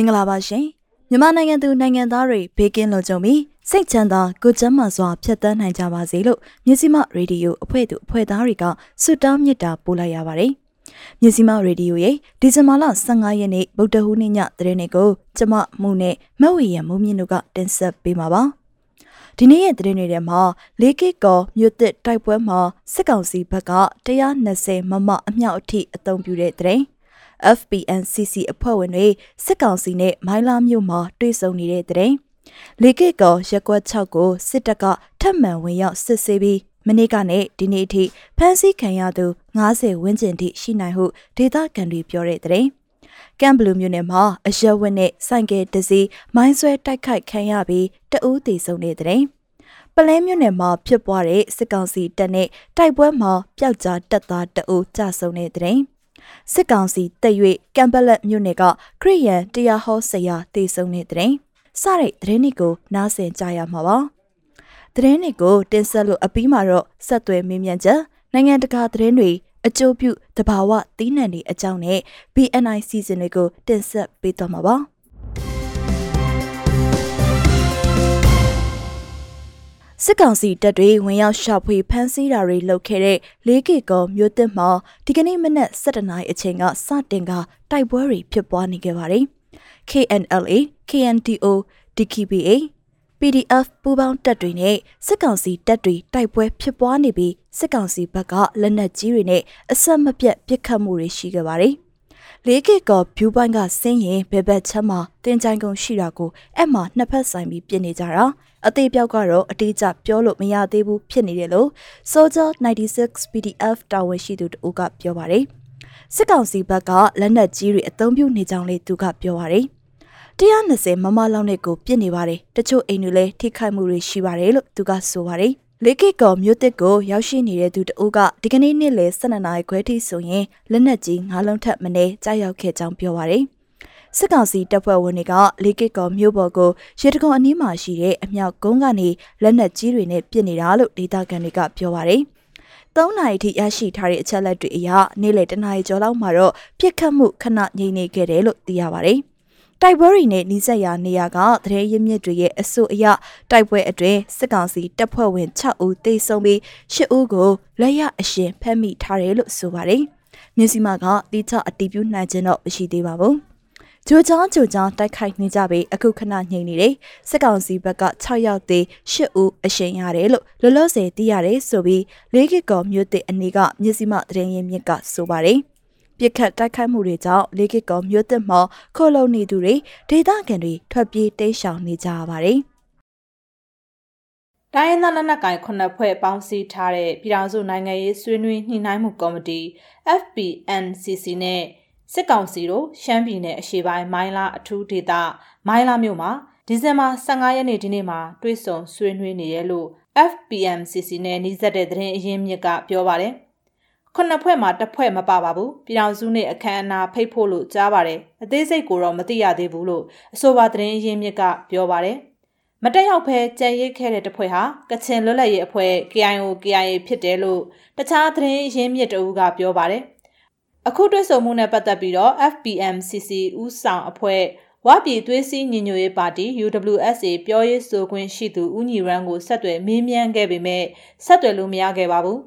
င်္ဂလာပါရှင်မြန်မာနိုင်ငံသူနိုင်ငံသားတွေဘေးကင်းလုံခြုံပြီးစိတ်ချမ်းသာကိုယ်ကျန်းမာစွာဖြတ်သန်းနိုင်ကြပါစေလို့မြစီမရေဒီယိုအဖွဲ့သူအဖွဲ့သားတွေကဆုတောင်းမေတ္တာပို့လိုက်ရပါတယ်မြစီမရေဒီယိုရဲ့ဒီဇင်ဘာလ15ရက်နေ့ဗုဒ္ဓဟူးနေ့ညသတင်းတွေကိုကျမမှုနဲ့မဝေရမုံမြင့်တို့ကတင်ဆက်ပေးမှာပါဒီနေ့ရဲ့သတင်းတွေထဲမှာလေးကစ်ကောမြို့သစ်တိုက်ပွဲမှာစစ်ကောင်စီဘက်က120မမအမြောက်အထိအသုံးပြုတဲ့သတင်း FPNCC အဖွဲ့ဝင်တွေစစ်ကောင်စီနဲ့မိုင်းလာမြို့မှာတွေ့ဆုံနေတဲ့တဲ့လေကစ်ကောရက်ကွက်6ကိုစစ်တပ်ကထပ်မံဝင်ရောက်စစ်ဆေးပြီးမနေ့ကနဲ့ဒီနေ့အထိဖမ်းဆီးခံရသူ90ဝန်းကျင်ထိရှိနိုင်ဟုဒေသခံတွေပြောတဲ့တဲ့ကမ်ဘလူးမြို့နယ်မှာအရက်ဝက်နဲ့ဆိုင်ကယ်တစ်စီးမိုင်းဆွဲတိုက်ခိုက်ခံရပြီးတအူးတည်ဆုံနေတဲ့ပလဲမြို့နယ်မှာဖြစ်ပွားတဲ့စစ်ကောင်စီတပ်နဲ့တိုက်ပွဲမှာပျောက်ကြားတပ်သားတအူးကြဆုံနေတဲ့ စစ်ကောင်စီတက်၍ကမ်ဘလက်မြို့နယ်ကခရီးယန်တရားဟောဆရာတည်ဆုံတဲ့စတဲ့သတင်းတွေကိုနားဆင်ကြရမှာပါသတင်းတွေကိုတင်ဆက်လို့အပြီးမှာတော့ဆက်သွယ်မေးမြန်းချက်နိုင်ငံတကာသတင်းတွေအကျိုးပြုတဘာဝသီးနှံတွေအကြောင်းနဲ့ BNI စီစဉ်တွေကိုတင်ဆက်ပေးသွားမှာပါ စစ်ကောင်စီတပ်တွေဝင်ရောက်ရှာဖွေဖမ်းဆီးတာတွေလုပ်ခဲ့တဲ့လေးကီကောမြို့သစ်မှာဒီကနေ့မနက်7:00နာရီအချိန်ကစတင်ကတိုက်ပွဲတွေဖြစ်ပွားနေခဲ့ပါတယ်။ KNLA, KNDO, DKBA, PDF ပူးပေါင်းတပ်တွေနဲ့စစ်ကောင်စီတပ်တွေတိုက်ပွဲဖြစ်ပွားနေပြီးစစ်ကောင်စီဘက်ကလက်နက်ကြီးတွေနဲ့အဆက်မပြတ်ပစ်ခတ်မှုတွေရှိခဲ့ပါတယ်။လေးကစ်ကောဖြူပိုင်းကဆင်းရင်ဘယ်ဘက်ချမ်းမှာတင်ကြိုင်ကုန်ရှိတာကိုအဲ့မှာနှစ်ဖက်ဆိုင်ပြီးပြင်နေကြတာ အသေးပြောက်ကတော့အတိအကျပြောလို့မရသေးဘူးဖြစ်နေတယ်လို့ Soldier 96 PDF တာဝန်ရှိသူတို့ကပြောပါတယ်စစ်ကောင်စီဘက်ကလက်နက်ကြီးတွေအသုံးပြုနေကြောင်းလေးသူကပြောပါတယ်120မမလောက်နဲ့ကိုပြစ်နေပါတယ်တချို့အိမ်တွေလည်းထိခိုက်မှုတွေရှိပါတယ်လို့သူကဆိုပါတယ်လေးကစ်ကောမြို့တစ်ကိုရောက်ရှိနေတဲ့သူတအုပ်ကဒီကနေ့နေ့လယ်12နာရီခွဲထိဆိုရင်လက်နက်ကြီး၅လုံးထပ်မနေကြားရောက်ခဲ့ကြောင်းပြောပါရယ် စစ်ကောင်စီတပ်ဖွဲ့ဝင်တွေကလေးကစ်ကောမြို့ပေါ်ကိုရေတကုံအနီးမှာရှိတဲ့အမြောက်ကုန်းကနေလက်နက်ကြီးတွေနဲ့ပစ်နေတာလို့ဒေသခံတွေကပြောပါရယ်၃နာရီထိရရှိထားတဲ့အချက်လက်တွေအရနေ့လယ်တနာရီကျော်လောက်မှာတော့ပြစ်ခတ်မှုခဏငြိမ်နေခဲ့တယ်လို့သိရပါဗျ။တိုက်ပွဲတွေနဲ့နှိစက်ရာနေရာကသတင်းရင်းမြစ်တွေရဲ့အဆိုအရတိုက်ပွဲအတွင်းစစ်ကောင်စီတပ်ဖွဲ့ဝင်6ဦးသေဆုံးပြီး10ဦးကိုလက်ရအရှင်ဖမ်းမိထားတယ်လို့ဆိုပါတယ်။မြစီမာကတိကျအတည်ပြုနိုင်ခြင်းတော့မရှိသေးပါဘူး။ ဂျိုချောင်းဂျိုချောင်းတိုက်ခိုက်နေကြပြီးအခုခဏငြိမ်နေတယ်။စစ်ကောင်စီဘက်က6ယောက်သေး10ဦးအရှင်ရတယ်လို့လောလောဆယ်သိရတယ်ဆိုပြီးလေးကကောမြို့တစ်အနီးကမြစီမသတင်းရင်းမြစ်ကဆိုပါတယ်။ပြစ်ခတ်တိုက်ခိုက်မှုတွေကြောင့်လေးကစ်ကောမြို့သစ်မှာခိုလုံနေသူတွေဒေသခံတွေထွက်ပြေးတိမ်းရှောင်နေကြရပါတယ်။တိုင်းရင်းသားလက်နက်ကိုင်ခုနှစ်ဖွဲ့ပေါင်းစည်းထားတဲ့ပြည်ထောင်စုနိုင်ငံရေးဆွေးနွေးညှိနှိုင်းမှုကော်မတီ FPNCC နဲ့ စစ်ကောင်စီတို့ရှမ်းပြည်နယ်အရှေ့ပိုင်းမိုင်းလာအထူးဒေသမိုင်းလာမြို့မှာဒီဇင်ဘာ15ရက်နေ့ဒီနေ့မှာတွေ့ဆုံဆွေးနွေးနေတယ်လို့ FPMCC နဲ့နှိစက်တဲ့သတင်းအရင်းမြစ်ကပြောပါတယ်။ခုနှစ်ဖွဲ့မှာတစ်ဖွဲ့မပါပါဘူးပြည်တော်စုနဲ့အခမ်းအနားဖိတ်ဖို့လို့ကြားပါတယ်အသေးစိတ်ကိုတော့မသိရသေးဘူးလို့အဆိုပါသတင်းရင်းမြစ်ကပြောပါတယ်မတက်ရောက်ဖဲကြံရိတ်ခဲ့တဲ့တဖွဲ့ဟာကချင်လွတ်လပ်ရေးအဖွဲ့ KIO KIA ဖြစ်တယ်လို့တခြားသတင်းရင်းမြစ်တအူးကပြောပါတယ် အခုတွေ့ဆုံမှုနဲ့ပတ်သက်ပြီးတော့ FPMCC ဦးဆောင်အဖွဲ့ဝပြည်သွေးစည်းညီညွတ်ရေးပါတီ UWSA ပြောရေးဆိုခွင့်ရှိသူဦးညီရန်ကိုဆက်သွယ်မေးမြန်းခဲ့ပေမဲ့ဆက်သွယ်လို့မရခဲ့ပါဘူး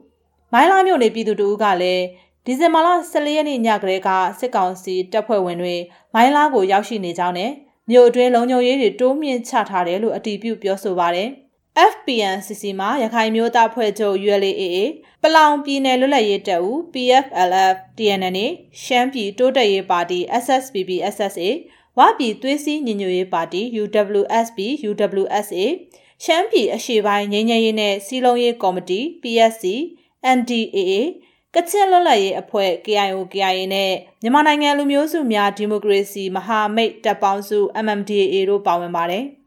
မိုင်းလာမြို့နယ်ပြည်သူတို့ကလည်းဒီဇင်ဘာလ14ရက်နေ့ညကလေးကစစ်ကောင်စီတပ်ဖွဲ့ဝင်တွေမိုင်းလာကိုရောက်ရှိနေကြောင်းနဲ့မြို့အတွင်းလုံခြုံရေးတွေတိုးမြင့်ချထားတယ်လို့အတည်ပြုပြောဆိုပါတယ်။ FPNCC မှာရခိုင်မျိုးသားဖွဲ့ချုပ် ULAA ပလောင်ပြည်နယ်လွတ်လပ်ရေးတပ်ဦး PFLF TNNA ရှမ်းပြည်တိုးတက်ရေးပါတီ SSPB SSA ဝပြည်သွေးစည်းညီညွတ်ရေးပါတီ UWSP UWSA ရှမ်းပြည်အရှေ့ပိုင်းငြိမ်းချမ်းရေးနဲ့စီးလုံးရေးကော်မတီ PSC NDAA ကချင်လွတ်လပ်ရေးအဖွဲ့ KIO KIA နဲ့မြန်မာနိုင်ငံလူမျိုးစုများဒီမိုကရေစီမဟာမိတ်တပ်ပေါင်းစု MMDAA တို့ပါဝင်ပါတယ်။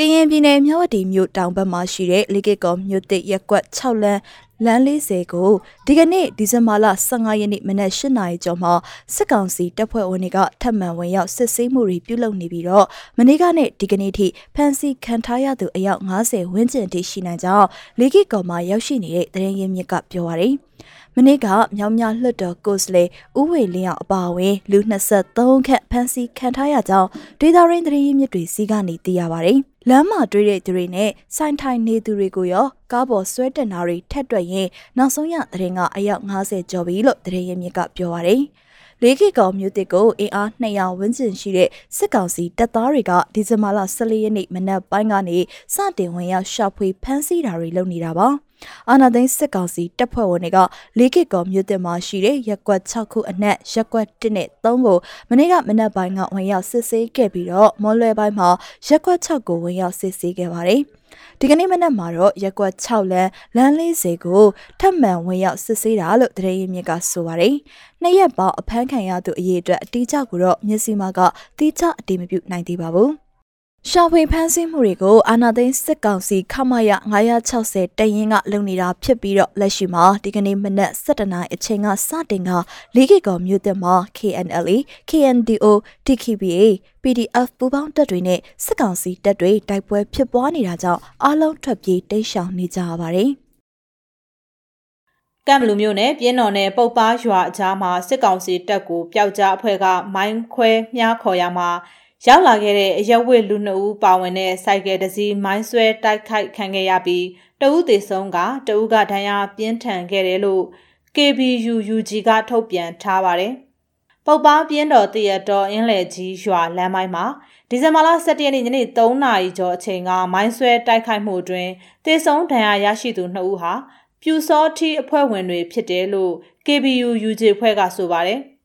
ကရင်ပြည်နယ်မြဝတီမြို့တောင်ဘက်မှာရှိတဲ့လေကစ်ကော်မြို့တစ်ရက်ကွက်6လမ်းလမ်း40ကိုဒီကနေ့ဒီဇင်ဘာလ15ရက်နေ့မနက်8နာရီကျော်မှာစစ်ကောင်စီတပ်ဖွဲ့ဝင်တွေကထပ်မံဝင်ရောက်စစ်ဆေးမှုတွေပြုလုပ်နေပြီးတော့မနေ့ကနဲ့ဒီကနေ့ထိဖမ်းဆီးခံထားရသူအယောက်90ဝန်းကျင်ထိရှိနိုင်ကြောင်းလေကစ်ကော်မှာရောက်ရှိနေတဲ့တရင်ရင်းမြစ်ကပြောပါရယ်မနေ့ကမြောင်မြလွှတ်တော်ကိုစလေဥဝေလင်းအောင်အပါအဝင်လူ23ခန့်ဖမ်းဆီးခံထားရကြောင်းဒေတာရင်းတရင်ရင်းမြစ်တွေစီကနေသိရပါရယ် လမ်းမှာတွေ့တဲ့သူတွေနဲ့ဆိုင်ထိုင်နေသူတွေကိုရောကားပေါ်ဆွဲတင်တာတွေထက်တွက်ရင်နောက်ဆုံးရသတင်းကအယောက်90ကျော်ပြီလို့သတင်းရင်းမြစ်ကပြောပါရယ် လေးကီကောင်မြို့တစ်ကိုအင်အား200ဝန်းကျင်ရှိတဲ့စစ်ကောင်စီတပ်သားတွေကဒီဇင်ဘာလ14ရက်နေ့မနက်ပိုင်းကနေစတင်ဝင်ရောက်ရှာဖွေဖမ်းဆီးတာတွေလုပ်နေတာပါ။အာနာသိန်းစစ်ကောင်စီတပ်ဖွဲ့ဝင်တွေကလေးကစ်ကောမြို့တင်မှာရှိတဲ့ရက်ကွက်6ခုအနက်ရက်ကွက်1နဲ့3ကိုမနေ့ကမနက်ပိုင်းကဝင်ရောက်စစ်ဆေးခဲ့ပြီးတော့မော်လွယ်ပိုင်းမှာရက်ကွက်6ကိုဝင်ရောက်စစ်ဆေးခဲ့ပါတယ်။ ဒီကနေ့မနက်မှာတော့ရက်ကွက်6လမ်းလမ်း40ကိုထပ်မံဝင်ရောက်စစ်ဆေးတာလို့တရေရင်မြစ်ကဆိုပါတယ်။နှစ်ရက်ပေါင်းအဖမ်းခံရသူအရေးအတွက်အတိအကျကိုတော့မျက်စိမှကတိကျအတိမပြုနိုင်သေးပါဘူး။ ရှာဖွေဖမ်းဆီးမှုတွေကိုအာဏာသိမ်းစစ်ကောင်စီခမရ960တရင်ကလုပ်နေတာဖြစ်ပြီးတော့လက်ရှိမှာဒီကနေ့မနက်7:00နာရီအချိန်ကစတင်ကလေးကီကောမြို့တက်မှာ KNLA, KNDO, TKBA, PDF ပူးပေါင်းတပ်တွေနဲ့စစ်ကောင်စီတပ်တွေတိုက်ပွဲဖြစ်ပွားနေတာကြောင့်အလုံးထွက်ပြေးတိတ်ရှောင်နေကြရပါတယ်ကမ်ဘလူမျိုးနဲ့ပြင်းတော်နဲ့ပုတ်ပါရွာအကြားမှာစစ်ကောင်စီတပ်ကိုပျောက်ကြားအဖွဲ့ကမိုင်းခွဲမြားခေါ်ရမှာ ရောက်လာခဲ့တဲ့အရက်ဝစ်လူနှစ်ဦးပါဝင်တဲ့စိုက်ကယ်တစ်စီးမိုင်းဆွဲတိုက်ခိုက်ခံခဲ့ရပြီးတဦးသေဆုံးကတဦးကဒဏ်ရာပြင်းထန်ခဲ့တယ်လို့ KBU UG ကထုတ်ပြန်ထားပါတယ်။ပုတ်ပါပြင်းတော်တရတော်အင်းလေကြီးရွာလမ်းပိုင်းမှာဒီဇင်ဘာလ17ရက်နေ့ညနေ3နာရီကျော်အချိန်ကမိုင်းဆွဲတိုက်ခိုက်မှုတွင်သေဆုံးဒဏ်ရာရရှိသူ2ဦးဟာပြူစောထီအဖွဲ့ဝင်တွေဖြစ်တယ်လို့ KBU UG ဖွဲ့ကဆိုပါတယ်။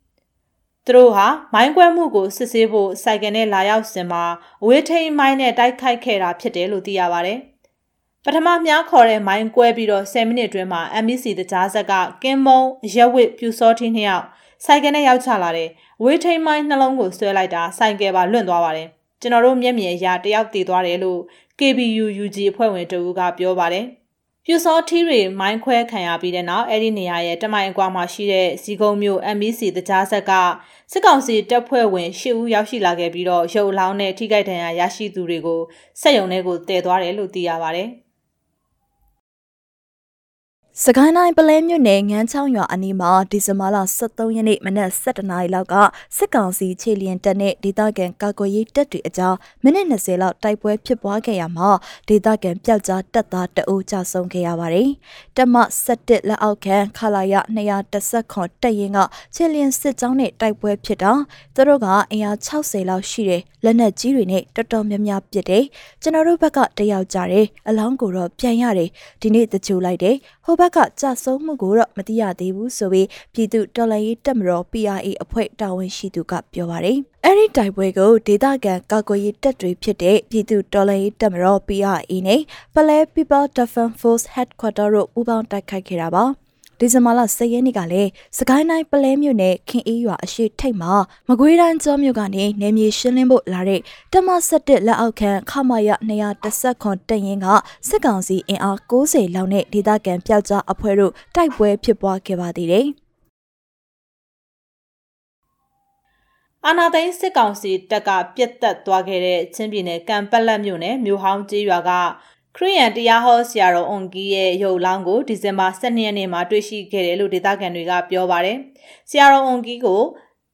သူတို့ဟာမိုင်းကွဲမှုကိုစစ်ဆေးဖို့စိုက်ကယ်နဲ့လာရောက်စင်မှာအဝေးထိန်မိုင်းနဲ့တိုက်ခိုက်ခဲ့တာဖြစ်တယ်လို့သိရပါဗျ။ပထမမြားခေါ်တဲ့မိုင်းကွဲပြီးတော့10မိနစ်အတွင်းမှာ MBC တကြားဆက်ကကင်းမုံရက်ဝစ်ပြူစောထင်းနှစ်ယောက်စိုက်ကယ်နဲ့ရောက်ချလာတယ်။ဝေးထိန်မိုင်းနှလုံးကိုဆွဲလိုက်တာစိုက်ကယ်ပါလွင့်သွားပါတယ်။ကျွန်တော်တို့မျက်မြင်အရာတယောက်တည်သွားတယ်လို့ KBU UG အဖွဲ့ဝင်တဦးကပြောပါတယ်။ ပြူစောထီးတွေမိုင်းခွဲခံရပြီးတဲ့နောက်အဲ့ဒီနေရာရဲ့တမိုင်အကွာမှာရှိတဲ့ဇီကုံမြို့ MBC တကြားဆက်ကစစ်ကောင်စီတပ်ဖွဲ့ဝင်၈ဦးရောက်ရှိလာခဲ့ပြီးတော့ရုပ်အလောင်းနဲ့ထိခိုက်ဒဏ်ရာရရှိသူတွေကိုစက်ရုံထဲကိုတည်သွားတယ်လို့သိရပါဗျ။ စကိုင်းတိုင်းပလဲမြို့နယ်ငန်းချောင်းရွာအနီးမှာဒီဇင်ဘာလ23ရက်နေ့မနက်7:00နာရီလောက်ကစစ်ကောင်စီခြေလျင်တပ်နဲ့ဒေသခံကာကွယ်ရေးတပ်တွေအကြားမိနစ်20လောက်တိုက်ပွဲဖြစ်ပွားခဲ့ရမှာဒေသခံပျောက်ကြားတပ်သားတအုပ်ကြဆုံးခဲ့ရပါတယ်။တမ17လက်အောက်ခံခလာရ210ခွန်တပ်ရင်ကခြေလျင်စစ်ကြောင်းနဲ့တိုက်ပွဲဖြစ်တာသူတို့ကအင်အား60လောက်ရှိတဲ့လက်နက်ကြီးတွေနဲ့တော်တော်များများပစ်တယ်။ကျွန်တော်တို့ဘက်ကတယောက်ကြတယ်အလောင်းကိုတော့ပြန်ရတယ်ဒီနေ့တချို့လိုက်တယ်ဟိုဘက်ကကြဆုံးမှုကိုတော့မသိရသေးဘူးဆိုပြီးပြည်သူတော်လှန်ရေးတပ်မတော် PRA အဖွဲ့တာဝန်ရှိသူကပြောပါတယ်။အဲ့ဒီတိုက်ပွဲကိုဒေသခံကာကွယ်ရေးတပ်တွေဖြစ်တဲ့ပြည်သူတော်လှန်ရေးတပ်မတော် PRA နဲ့ Pale People Defense Force Headquarter တို့ပူးပေါင်းတိုက်ခိုက်ခဲ့တာပါ။ ဒီဇင်ဘာလ10ရက်နေ့ကလည်းစကိုင်းတိုင်းပလဲမြို့နယ်ခင်အေးရွာအရှိထိတ်မှာမကွေးတိုင်းကျောမြို့ကနေနေမြေရှင်းလင်းဖို့လာတဲ့တမ17လက်အောက်ခံခမရ210ခွန်တရင်ကစစ်ကောင်စီအင်အား90လောက်နဲ့ဒေသခံပျောက်ကြားအဖွဲ့တို့တိုက်ပွဲဖြစ်ပွားခဲ့ပါသေးတယ်အာနာသိန်းစစ်ကောင်စီတပ်ကပြစ်တက်သွားခဲ့တဲ့ချင်းပြည်နယ်ကံပက်လက်မြို့နယ်မြို့ဟောင်းကျေးရွာက ခရီးယန်တရားဟောဆရာတော်အွန်ကီရဲ့ရုပ်လောင်းကိုဒီဇင်ဘာ12ရက်နေ့မှာတွေ့ရှိခဲ့တယ်လို့ဒေသခံတွေကပြောပါတယ်။ဆရာတော်အွန်ကီကို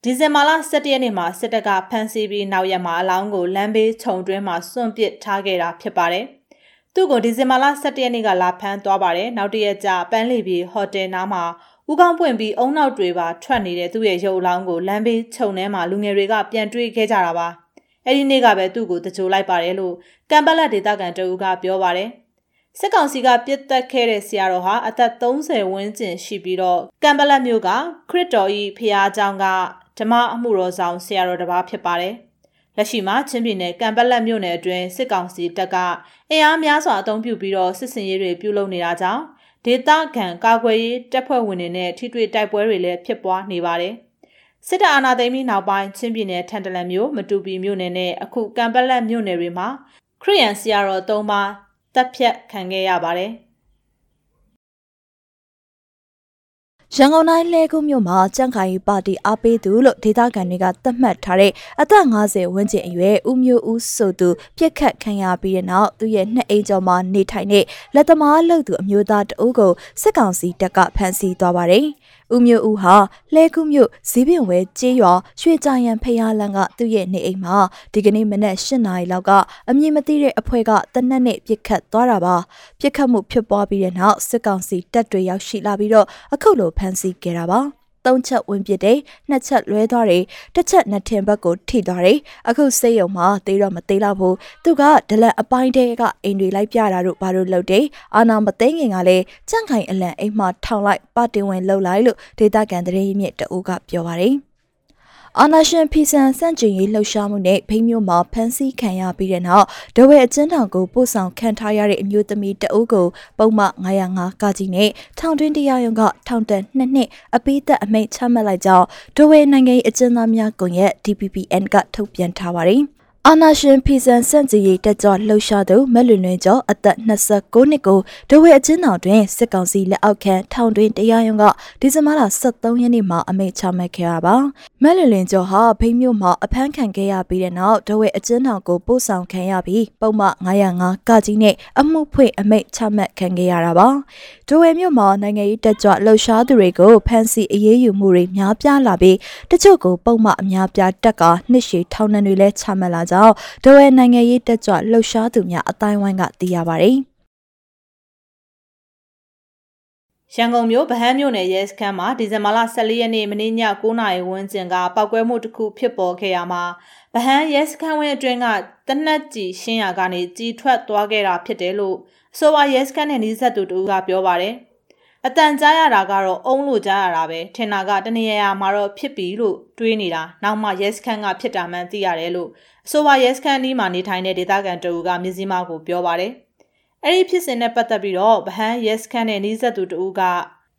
ဒီဇင်ဘာလ17ရက်နေ့မှာစစ်တပ်ကဖမ်းဆီးပြီးနောက်ရက်မှာအလောင်းကိုလမ်းဘေးခြုံတွင်းမှာစွန့်ပစ်ထားခဲ့တာဖြစ်ပါတယ်။သူ့ကိုဒီဇင်ဘာလ17ရက်နေ့ကလာဖမ်းသွားပါတယ်။နောက်တရက်ကျပန်းလီပြည်ဟိုတယ်နားမှာဦးကောင်းပွင့်ပြီးအုံနောက်တွေပါထွက်နေတဲ့သူ့ရဲ့ရုပ်အလောင်းကိုလမ်းဘေးခြုံထဲမှာလူငယ်တွေကပြန်တွေ့ခဲ့ကြတာပါ။ အဲ့ဒီနေ့ကပဲသူ့ကိုတကြိုလိုက်ပါတယ်လို့ကမ်ပလက်ဒေသခံတဦးကပြောပါတယ်စစ်ကောင်စီကပြစ်တက်ခဲ့တဲ့ဆရာတော်ဟာအသက်30ဝန်းကျင်ရှိပြီးတော့ကမ်ပလက်မြို့ကခရစ်တော်ဤဖျားเจ้าကဓမ္မအမှုတော်ဆောင်ဆရာတော်တစ်ပါးဖြစ်ပါတယ်လက်ရှိမှာချင်းပြည်နယ်ကံပလက်မြို့နယ်အတွင်းစစ်ကောင်စီတပ်ကအင်အားများစွာအုံပြုပြီးတော့စစ်စင်ရေးတွေပြုလုပ်နေတာကြောင့် ဒေသခံကာကွယ်ရေးတပ်ဖွဲ့ဝင်တွေနဲ့ထိတွေ့တိုက်ပွဲတွေလည်းဖြစ်ပွားနေပါတယ်။ စစ်တပ်အာဏာသိမ်းပြီးနောက်ပိုင်းချင်းပြည်နယ်ထန်တလန်မြို့မတူပီမြို့နယ်နဲ့အခုကံပလက်မြို့နယ်တွေမှာခရီးယန်ဆရာတော်၃ပါးတပ်ဖြတ်ခံခဲ့ရပါတယ်။ရန်ကုန်တိုင်းလဲကုမြို့မှာကြန့်ခိုင်ပါတီအားပေးသူလို့ဒေသခံတွေကသတ်မှတ်ထားတဲ့အသက်50ဝန်းကျင်အရွယ်ဦးမျိုးဦးဆိုသူပြစ်ခတ်ခံရပြီးတဲ့နောက်သူ့ရဲ့နှစ်အိမ်ကျော်မှာနေထိုင်တဲ့လက်သမားလုပ်သူအမျိုးသားတအုပ်ကိုစစ်ကောင်စီတပ်ကဖမ်းဆီးသွားပါတယ်။ ဦးမျိုးဦးဟာလဲကုမြို့ဇီးပင်ဝဲကျေးရွာရွှေကြရန်ဖျားလန်းကသူ့ရဲ့နေအိမ်မှာဒီကနေ့မနက်၈နာရီလောက်ကအမည်မသိတဲ့အဖွဲ့ကတနက်နဲ့ပြစ်ခတ်သွားတာပါပြစ်ခတ်မှုဖြစ်ပွားပြီးတဲ့နောက်စစ်ကောင်စီတပ်တွေရောက်ရှိလာပြီးတော့အခုလိုဖမ်းဆီးခဲ့တာပါ သုံးချက်ဝင်ပစ်တယ်နှစ်ချက်လွဲသွားတယ်တစ်ချက်နှစ်ထင်ဘက်ကိုထိသွားတယ်အခုစိတ်ယုံမှာသေးတော့မသေးတော့ဘူးသူကဒလန်အပိုင်းတဲကအိမ်တွေလိုက်ပြတာတို့ဘာလို့လုပ်တယ်အာနာမသိငင်ကလည်းကြန့်ခိုင်အလံအိမ်မှာထောင်လိုက်ပတင်ဝင်လှုပ်လိုက်လို့ဒေတာကန်တရေမြင့်တအူးကပြောပါတယ် အာနာရှင်ဖီဆန်စန့်ကျင်ရေးလှုပ်ရှားမှုနဲ့ဖိမျိုးမှာဖမ်းဆီးခံရပြီးတဲ့နောက်ဒဝဲအကျဉ်းထောင်ကိုပို့ဆောင်ခံထားရတဲ့အမျိုးသမီးတအုပ်ကိုပုံမှ905ကကြီးနဲ့ထောင်တွင်းတရားရုံးကထောင်ဒဏ်2နှစ်အပိသက်အမိန့်ချမှတ်လိုက်ကြောင်းဒဝဲနိုင်ငံရေးအကျဉ်းသားများကွန်ရက် DPPN ကထုတ်ပြန်ထားပါတယ်။ အာနာရှင်ဖီဆန်စန့်ကြီးတက်ကြွလှုပ်ရှားသူမက်လွင်လွင်ကျော်အသက်29နှစ်ကိုဒဝဲအချင်းတော်တွင်စစ်ကောင်စီလက်အောက်ခံထောင်တွင်တရားရုံးကဒီဇင်ဘာလ23ရက်နေ့မှာအမိန့်ချမှတ်ခဲ့တာပါမက်လွင်လွင်ကျော်ဟာဖိမြို့မှာအဖမ်းခံခဲ့ရပြီးတဲ့နောက်ဒဝဲအချင်းတော်ကိုပို့ဆောင်ခံရပြီးပုံမှ905ကကြီးနဲ့အမှုဖွင့်အမိန့်ချမှတ်ခံခဲ့ရတာပါဒဝဲမြို့မှာနိုင်ငံရေးတက်ကြွလှုပ်ရှားသူတွေကိုဖမ်းဆီးအရေးယူမှုတွေများပြားလာပြီးတချို့ကိုပုံမှအများပြားတက်ကနှစ်ရှည်ထောင်ဒဏ်တွေလည်းချမှတ်လာကြောင်းဒဝဲနိုင်ငံရေးတက်ကြွလှုပ်ရှားသူများအတိုင်းဝိုင်းကသိရပါတယ်။ရန်ကုန်မြို့ဗဟန်းမြို့နယ်ရဲစခန်းမှာဒီဇင်ဘာလ14ရက်နေ့မနေ့ည9:00နာရီဝန်းကျင်ကပောက်ကွဲမှုတစ်ခုဖြစ်ပေါ်ခဲ့ရမှာဗဟန်းရဲစခန်းဝင်းအတွင်းကတနက်ကြီးရှင်းရကနေကြီးထွက်သွားခဲ့တာဖြစ်တယ်လို့အဆိုပါရဲစခန်းနဲ့နှီးဆက်သူတို့ကပြောပါတယ်။ အတန်ကြားရတာကတော့အုံးလို့ကြားရတာပဲထင်တာကတနေရရာမှာတော့ဖြစ်ပြီလို့တွေးနေတာနောက်မှရဲစခန်းကဖြစ်တာမှန်သိရတယ်လို့အဆိုပါရဲစခန်းဒီမှာနေထိုင်တဲ့ဒေသခံတူကမြစည်းမကိုပြောပါတယ်အဲ့ဒီဖြစ်စဉ်နဲ့ပတ်သက်ပြီးတော့ဗဟန်းရဲစခန်းနဲ့နှီးဆက်သူတူက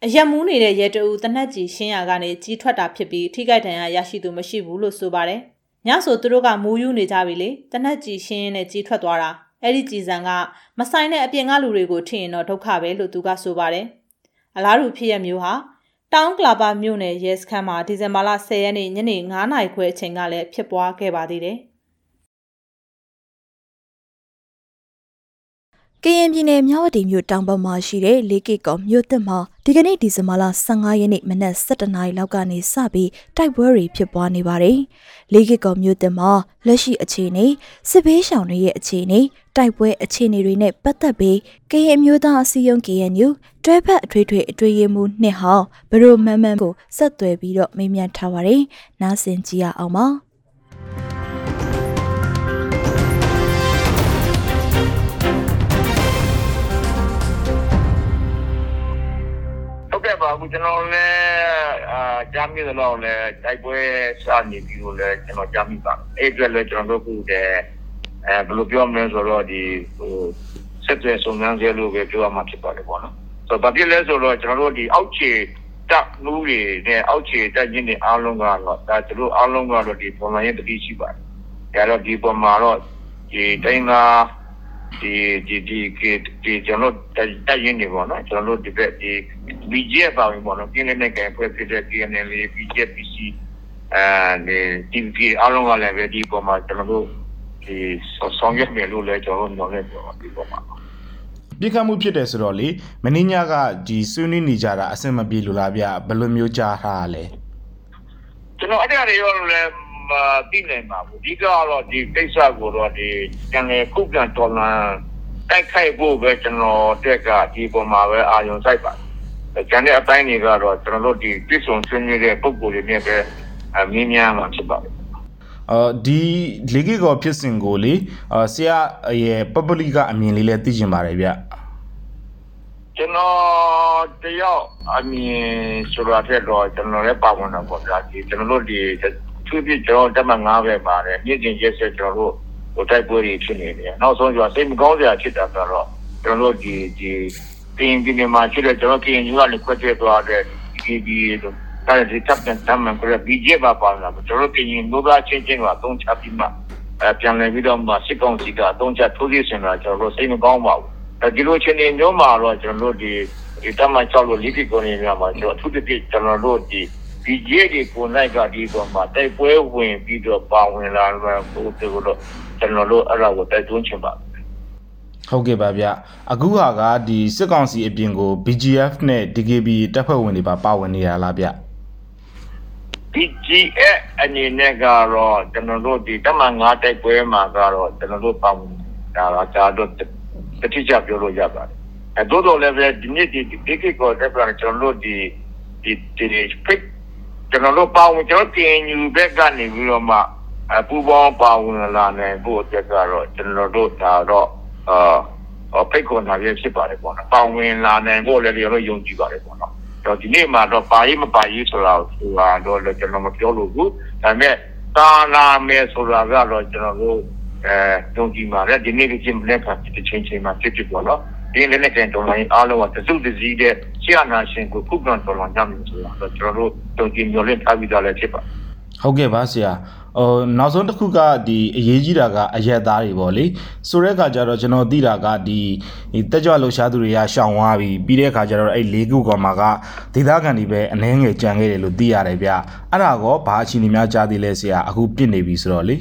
အရက်မူးနေတဲ့ရဲတူတနက်ကြီးရှင်းရကနေကြီးထွက်တာဖြစ်ပြီးထိခိုက်ဒဏ်ရာရရှိသူမရှိဘူးလို့ဆိုပါတယ်ညဆိုသူတို့ကမူးယူနေကြပြီလေတနက်ကြီးရှင်းရင်းနဲ့ကြီးထွက်သွားတာအဲ့ဒီကြည်စံကမဆိုင်တဲ့အပြင်ကလူတွေကိုထင်ရင်တော့ဒုက္ခပဲလို့သူကဆိုပါတယ် အလားတူဖြစ်ရမျိုးဟာတောင်ကလာပါမြို့နယ်ရဲစခန်းမှာဒီဇင်ဘာလ10ရက်နေ့ညနေ9:00နာရီခွဲအချိန်ကလည်းဖြစ်ပွားခဲ့ပါသေးတယ်။ ကရင်ပြည်နယ်မြဝတီမြို့တောင်ပေါ်မှာရှိတဲ့လေးကီကောမြို့သစ်မှာဒီကနေ့ဒီဇင်ဘာလ15ရက်နေ့မနက်7:00နာရီလောက်ကနေစပြီးတိုက်ပွဲတွေဖြစ်ပွားနေပါတယ်။လေးကီကောမြို့သစ်မှာလက်ရှိအခြေအနေစစ်ဘေးရှောင်တွေရဲ့အခြေအနေတိုက်ပွဲအခြေအနေတွေနဲ့ပတ်သက်ပြီးကရင်မျိုးသားအစည်းအရုံး KNU တွဲဖက်အထွေထွေအတွေ့အမှုနှစ်ဟောင်းဘရိုမန်မန်ကိုဆက်သွယ်ပြီးတော့မေးမြန်းထားပါတယ်။နားဆင်ကြည့်ရအောင်ပါ။ ပါဘူးကျွန်တော်လည်းအာကြားမိသလောက်လည်းတိုက်ပွဲစနေပြီလို့လည်းကျွန်တော်ကြားမိပါအဲ့အတွက်လည်းကျွန်တော်တို့ခုတည်းအဲဘယ်လိုပြောမလဲဆိုတော့ဒီဟိုဆက်သွယ်စုံစမ်းစေလို့ပဲပြောရမှာဖြစ်ပါတယ်ပေါ့နော်ဆိုတော့ဘာဖြစ်လဲဆိုတော့ကျွန်တော်တို့ဒီအောက်ခြေတက်မှုတွေနဲ့အောက်ခြေတက်ခြင်းတွေအားလုံးကတော့ဒါသူတို့အားလုံးကတော့ဒီပုံမှန်ရေးတတိရှိပါတယ်ဒါတော့ဒီပုံမှာတော့ဒီတိုင်းသား ဒီဒီဒီဒီကျွန်တော်တက်ရင်နေပေါ့နော်ကျွန်တော်တို့ဒီဘက်ဒီ BGF ပါဝင်ပေါ့နော်ပြင်းနေတဲ့ကံဖွဲ့ဖြစ်တဲ့ PNL BGF PC အဲဒီ TVP အားလုံးကလည်းပဲဒီပေါ်မှာကျွန်တော်တို့ဒီဆောင်ရွက်မယ်လို့လည်းကျွန်တော်တို့ညွှန်နေပြောဒီပေါ်မှာပြစ်ခတ်မှုဖြစ်တယ်ဆိုတော့လေမင်းညကဒီဆွေးနွေးနေကြတာအဆင်မပြေလို့လားဗျဘယ်လိုမျိုးကြားထားလဲကျွန်တော်အဲ့ဒါတွေရောလည်း မသိနိုင်ပါဘူးဒီကတော့ဒီကိစ္စကိုတော့ဒီကျန်လေခုပြန်တော်လာတိုက်ခိုက်ဖို့ပဲကျွန်တော်တက်ကဒီပေါ်မှာပဲအာရုံစိုက်ပါတယ်ကျန်တဲ့အပိုင်းတွေကတော့ကျွန်တော်တို့ဒီပြည်စုံဆွေးနွေးတဲ့ပုံကိုယ်တွေနဲ့ပဲအမြင်များမှာဖြစ်ပါတယ်အော်ဒီလေကီကောဖြစ်စဉ်ကိုလေဆရာရဲ့ပပလီကအမြင်လေးလည်းသိချင်ပါတယ်ဗျကျွန်တော်တယောက်အမြင်ဆိုတော့တဲ့တော့ကျွန်တော်လည်းပါဝင်တော့ပေါ့ဗျာဒီကျွန်တော်တို့ဒီ သူပြကျွန်တော်တက်မှ9ပဲပါတယ်မြင့်ကျင်ရက်ဆက်ကျွန်တော်တို့ဟိုတိုက်ပွဲတွေဖြစ်နေတယ်နောက်ဆုံးကျစိတ်မကောင်းစရာဖြစ်တာဆိုတော့ကျွန်တော်တို့ဒီဒီတင်ဒီနေမှာရှိတဲ့ကျွန်တော်ကရင်ယူကလည်းခွက်တဲ့သွားတဲ့ KB တို့ဒါဒီတပ်တဲ့တမ်းမှန်ကြပြီးကြပါပါလားကျွန်တော်ကရင်ဒုသားချင်းချင်းကအသုံးချပြီးမှအဲပြန်လည်ပြီးတော့မှစစ်ကောင်စီကအသုံးချထိုးစစ်ဆင်လာကျွန်တော်စိတ်မကောင်းပါဘူးအဲဒီလိုချင်းနေမျိုးမှာတော့ကျွန်တော်တို့ဒီဒီတမန်ချောက်လို့လိတိကိုနေများမှာကျွန်တော်အထူးသဖြင့်ကျွန်တော်တို့ဒီ DJ တွေကိုနိုင်ကဒီပေါ်မှာတိုက်ပွဲဝင်ပြီးတော့ပါဝင်လာတော့ဘုရားတို့ကျွန်တော်တို့အဲ့ဒါကိုတိုက်တွန်းချင်ပါဟုတ်ကဲ့ပါဗျအခုဟာကဒီစစ်ကောင်စီအပြင်ကို BGF နဲ့ DKB တပ်ဖွဲ့ဝင်တွေပါပါဝင်နေတာလားဗျ BGF အနေနဲ့ကတော့ကျွန်တော်တို့ဒီတမန်၅တိုက်ပွဲမှာကတော့ကျွန်တော်တို့ပါဝင်တာတော့တတိကျပြောလို့ရပါတယ်အဲတို့တော့လည်းပဲဒီနေ့ဒီဒီကိကောတက်ပြန်ကျွန်တော်တို့ဒီဒီဒီ fake ကျွန်တော်တို့ပါဝင်ကျွန်တော်တင်ယူဘက်ကနေပြီးတော့မှအပူပေါင်းပါဝင်လာနိုင်ဖို့အတွက်ကတော့ကျွန်တော်တို့ဒါတော့အာဖိတ်ခေါ်တာပြဖြစ်ပါတယ်ပေါ့နော်ပါဝင်လာနိုင်ဖို့လည်းကျွန်တော်ယုံကြည်ပါတယ်ပေါ့နော်တော့ဒီနေ့မှာတော့ပါရေးမပါရေးဆိုတာဆိုတာတော့ကျွန်တော်မပြောလို့ဘူးဒါပေမဲ့တာလာမယ်ဆိုတာကတော့ကျွန်တော်တို့အဲယုံကြည်ပါတယ်ဒီနေ့ကချင်းလက်ခံတစ်ချိန်ချိန်မှာဖြစ်ဖြစ်ပေါ့နော် ဒီလည်းနဲ့တော်လိုင်းအားလုံးကတစုတစည်းတဲ့ဆရာနာရှင်ကိုခုခံတော်လာကြမယ်ဆိုတာတော့ကျွန်တော်တို့တုံ့ပြန်မျှော်လင့်ထားပြီးသားလည်းဖြစ်ပါဟုတ်ကဲ့ပါဆရာဟိုနောက်ဆုံးတစ်ခုကဒီအရေးကြီးတာကအရက်သားတွေပေါ့လေဆိုတဲ့အခါကျတော့ကျွန်တော်သိတာကဒီတက်ကြွလှူရှားသူတွေကရှောင်သွားပြီပြီးတဲ့အခါကျတော့အဲ့လေးခုကောင်မှာကဒေသခံတွေပဲအနှဲငယ်ကြံခဲ့တယ်လို့သိရတယ်ဗျအဲ့ဒါကောဘာအခြေအနေများကြားသေးလဲဆရာအခုပြစ်နေပြီဆိုတော့လေ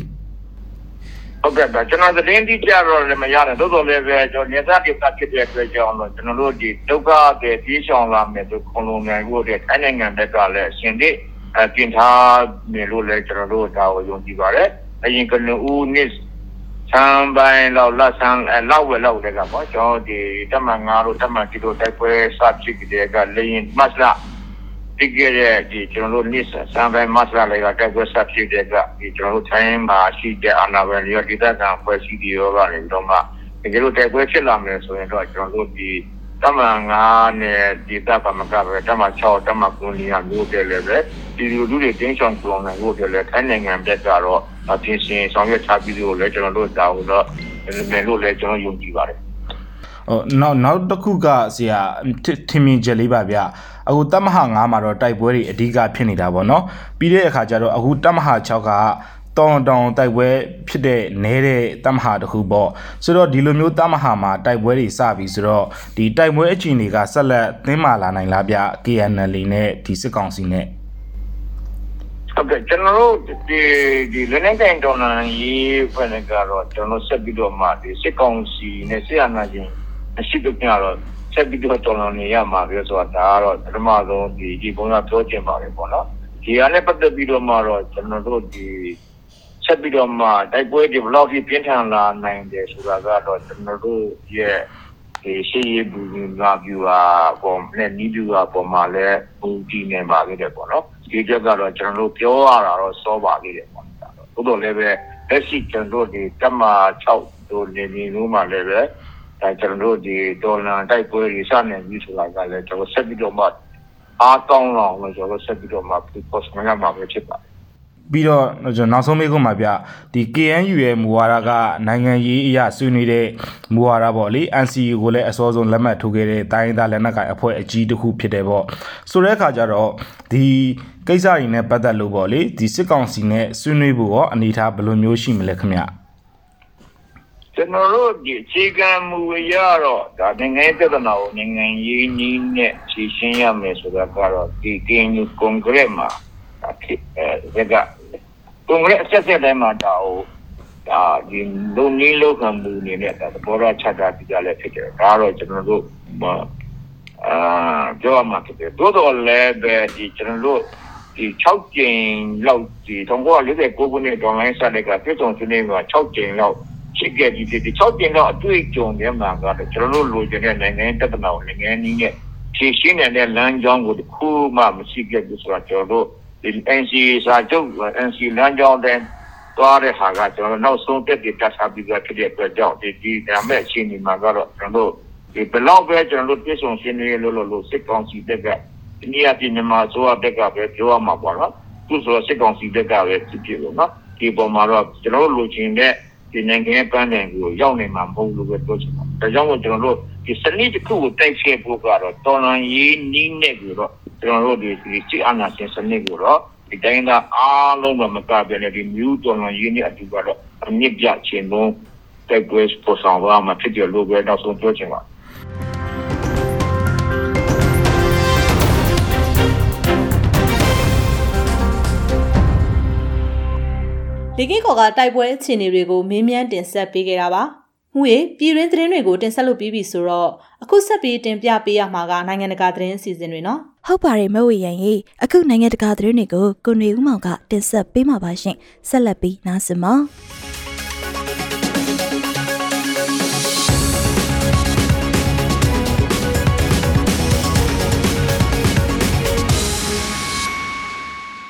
ဟုတ်ကဲ့ပါကျွန်တော်သတင်းတိကျတော့လည်းမရတယ်သို့တော်လည်းပဲကျွန်တော်နေသားကိစ္စဖြစ်တဲ့အတွက်ကြောင့်တော့ကျွန်တော်တို့ဒီဒုက္ခတွေပြေးရှောင်လာမယ်ဆိုခုံလုံးနိုင်ဖို့တဲ့ထိုင်းနိုင်ငံဘက်ကလည်းအရှင်တိအပြင်ထားနေလို့လည်းကျွန်တော်တို့ဒါကိုယုံကြည်ပါတယ်အရင်ကနဦးနှစ်ဆမ်ပိုင်းလောက်လက်ဆန်လောက်ဝဲလောက်တဲ့ကပေါ့ကျွန်တော်ဒီတမန်ငါတို့တမန်တီတို့တိုက်ပွဲစဖြစ်တဲ့ကလေရင်မတ်လာ ဒီကရဲ့ဒီကျွန်တော်တို့နိစ္စဆမ်ပိုင်းမတ်လာလေးကတိုက်ပွဲစဖြစ်တဲ့ကဒီကျွန်တော်တို့ထိုင်းမှာရှိတဲ့အာဏာပိုင်တွေရောဒေသခံဖွဲ့စည်းတွေရောကနေတော့မှတကယ်လို့တိုက်ပွဲဖြစ်လာမယ်ဆိုရင်တော့ကျွန်တော်တို့ဒီတမန်9နဲ့ဒီတပ်ကမကပဲတမန်6တမန်9နေရာမျိုးတည်းလည်းပဲဒီလူလူတွေတင်းချောင်ပြောင်းနိုင်ဖို့တည်းလည်းထိုင်းနိုင်ငံဘက်ကတော့ပြင်ဆင်ဆောင်ရွက်ချပြီးလို့လည်းကျွန်တော်တို့ဒါကိုတော့လည်းလို့လည်းကျွန်တော်ယုံကြည်ပါတယ်ဟိုနောက်နောက်တစ်ခုကဆရာထင်မြင်ချက်လေးပါဗျ အခုတမဟာ9မှာတော့တိုက်ပွဲတွေအဓိကဖြစ်နေတာပေါ့နော်ပြီးတဲ့အခါကျတော့အခုတမဟာ6ကတောင်တောင်တိုက်ပွဲဖြစ်တဲ့နဲတဲ့တမဟာတခုပေါ့ဆိုတော့ဒီလိုမျိုးတမဟာမှာတိုက်ပွဲတွေစပြီဆိုတော့ဒီတိုက်ပွဲအခြေအနေကဆက်လက်သင်းမာလာနိုင်လားဗျ KNL နဲ့ဒီစစ်ကောင်စီနဲ့ဟုတ်ကဲ့ကျွန်တော်တို့ဒီဒီလက်နက်ကိုင်တော်လှန်ရေးဖွဲ့နေကတော့ကျွန်တော်ဆက်ပြီးတော့မှဒီစစ်ကောင်စီနဲ့ဆရာနာချင်းအရှိတပြတော့ ဆက်ပြီးတော့တော်လှန်နေရမှာပြောဆိုတာဒါကတော့ပထမဆုံးဒီဒီပုံစံပြောချင်ပါတယ်ပေါ့နော်ဒီအားနဲ့ပတ်သက်ပြီးတော့မှတော့ကျွန်တော်တို့ဒီဆက်ပြီးတော့မှတိုက်ပွဲတွေဘယ်လောက်ထိပြင်းထန်လာနိုင်တယ်ဆိုတာကတော့ကျွန်တော်တို့ရဲ့ဒီရှိရဘူးငါပြူဟာပုံနဲ့နီးပြူဟာပုံမှာလည်းပုံကြည့်နေပါသေးတယ်ပေါ့နော်ဒီချက်ကတော့ကျွန်တော်တို့ပြောရတာတော့စောပါသေးတယ်ပေါ့ဟုတ်တော့လည်းပဲလက်ရှိကျွန်တော်တို့ဒီတမ6တို့နေနေလို့မှလည်းပဲ အဲကျွန်တော်တို့ဒီဒေါ်လာတိုက်ပွဲတွေစနေပြီဆိုတာကလည်းကျွန်တော်ဆက်ပြီးတော့မှအားကောင်းအောင်လို့ကျွန်တော်ဆက်ပြီးတော့မှ post မရမှာပဲဖြစ်ပါတယ်ပြီးတော့ကျွန်တော်နောက်ဆုံးမေးခွန်းပါဗျဒီ KNU ရဲ့မူဝါဒကနိုင်ငံရေးအရာဆွေးနွေးတဲ့မူဝါဒပေါ့လေ NCA ကိုလည်းအစောဆုံးလက်မှတ်ထိုးခဲ့တဲ့တိုင်းဒေသလက်နက်ကိုင်အဖွဲ့အကြီးတစ်ခုဖြစ်တယ်ပေါ့ဆိုတဲ့အခါကျတော့ဒီကိစ္စတွေနဲ့ပတ်သက်လို့ပေါ့လေဒီစစ်ကောင်စီနဲ့ဆွေးနွေးဖို့ရောအနေထားဘယ်လိုမျိုးရှိမလဲခင်ဗျ ကျွန်တော်တို့ဒီအခြေခံမူအရတော့ဒါနိုင်ငံရေးပြဿနာကိုနိုင်ငံရေးနည်းနဲ့ဖြေရှင်းရမယ်ဆိုတာကတော့ဒီ KNU ကွန်ဂရက်မှာဖြစ်အဲကကွန်ဂရက်အဆက်ဆက်တိုင်းမှာဒါဟိုဒါဒီလုံနည်းလောက်ခံမှုနေနဲ့ဒါဘောရချက်တာပြကြလဲဖြစ်တယ်ဒါတော့ကျွန်တော်တို့အာပြောရမှာဖြစ်တယ်တိုးတော်လည်းပဲဒီကျွန်တော်တို့ဒီ6ကျင်းလောက်ဒီ1949ခုနှစ်ဒေါ်လာဆက်တဲ့ကပြည်တော်စုနေမှာ6ကျင်းလောက် ရှိခဲ့ဒီဒီ6ကျင်းလောက်အတွေ့အကြုံတွေမှာကတော့ကျွန်တော်တို့လိုချင်တဲ့နိုင်ငံတက်တဲ့နောက်နိုင်ငံနည်းနဲ့ဖြည့်ရှင်းတဲ့လမ်းကြောင်းကိုတခုမှမရှိခဲ့ဘူးဆိုတော့ကျွန်တော်တို့ဒီ NC စာချုပ် NC လမ်းကြောင်းတဲ့သွားတဲ့ဟာကကျွန်တော်နောက်ဆုံးတက်ပြီးတက်စားပြီးဖြစ်တဲ့အတွက်ကြောင့်ဒီဒီဒါမဲ့အချိန်ဒီမှာကတော့ကျွန်တော်တို့ဒီဘလောက်ပဲကျွန်တော်တို့ပြည့်စုံရှင်းနေလို့လို့စစ်ကောင်စီတက်ကဒီနေ့အပြင်မှာဆိုအတက်ကပဲပြောရမှာပေါ့နော်သူဆိုစစ်ကောင်စီတက်ကပဲဖြစ်ဖြစ်လို့နော်ဒီပေါ်မှာတော့ကျွန်တော်တို့လိုချင်တဲ့ ဒီနိုင်ငံပန်းတိုင်ကိုရောက်နေမှာမဟုတ်လို့ပဲပြောချင်ပါတယ်ဒါကြောင့်မို့ကျွန်တော်တို့ဒီဒီစနစ်တစ်ခုကိုတိုက်ခဲ့ဖို့ကတော့တော်လန်ရေးနီးနဲ့ကိုတော့ကျွန်တော်တို့ဒီစစ်အာဏာရှင်စနစ်ကိုတော့ဒီတိုင်းကအားလုံးမကပြတဲ့ဒီမျိုးတော်လန်ရေးနဲ့အတူကတော့အမြင့်ပြခြင်းလုံးတိုက်ပွဲပေါ်ဆောင်သွားမှာဖြစ်ကြလို့ပဲနောက်ဆုံးပြောချင်ပါ လေကီကော်ကတိုက်ပွဲအခြေအနေတွေကိုမင်းမြန်းတင်ဆက်ပေးခဲ့တာပါ။မှုရေပြည်တွင်းသတင်းတွေကိုတင်ဆက်လို့ပြီးပြီဆိုတော့အခုဆက်ပြီးတင်ပြပေးရမှာကနိုင်ငံတကာသတင်းအစီအစဉ်တွေနော်ဟုတ်ပါတယ်မဝေရန်ရေအခုနိုင်ငံတကာသတင်းတွေကိုကိုနေဦးမောင်ကတင်ဆက်ပေးမှာပါရှင်ဆက်လက်ပြီးနားဆင်ပါ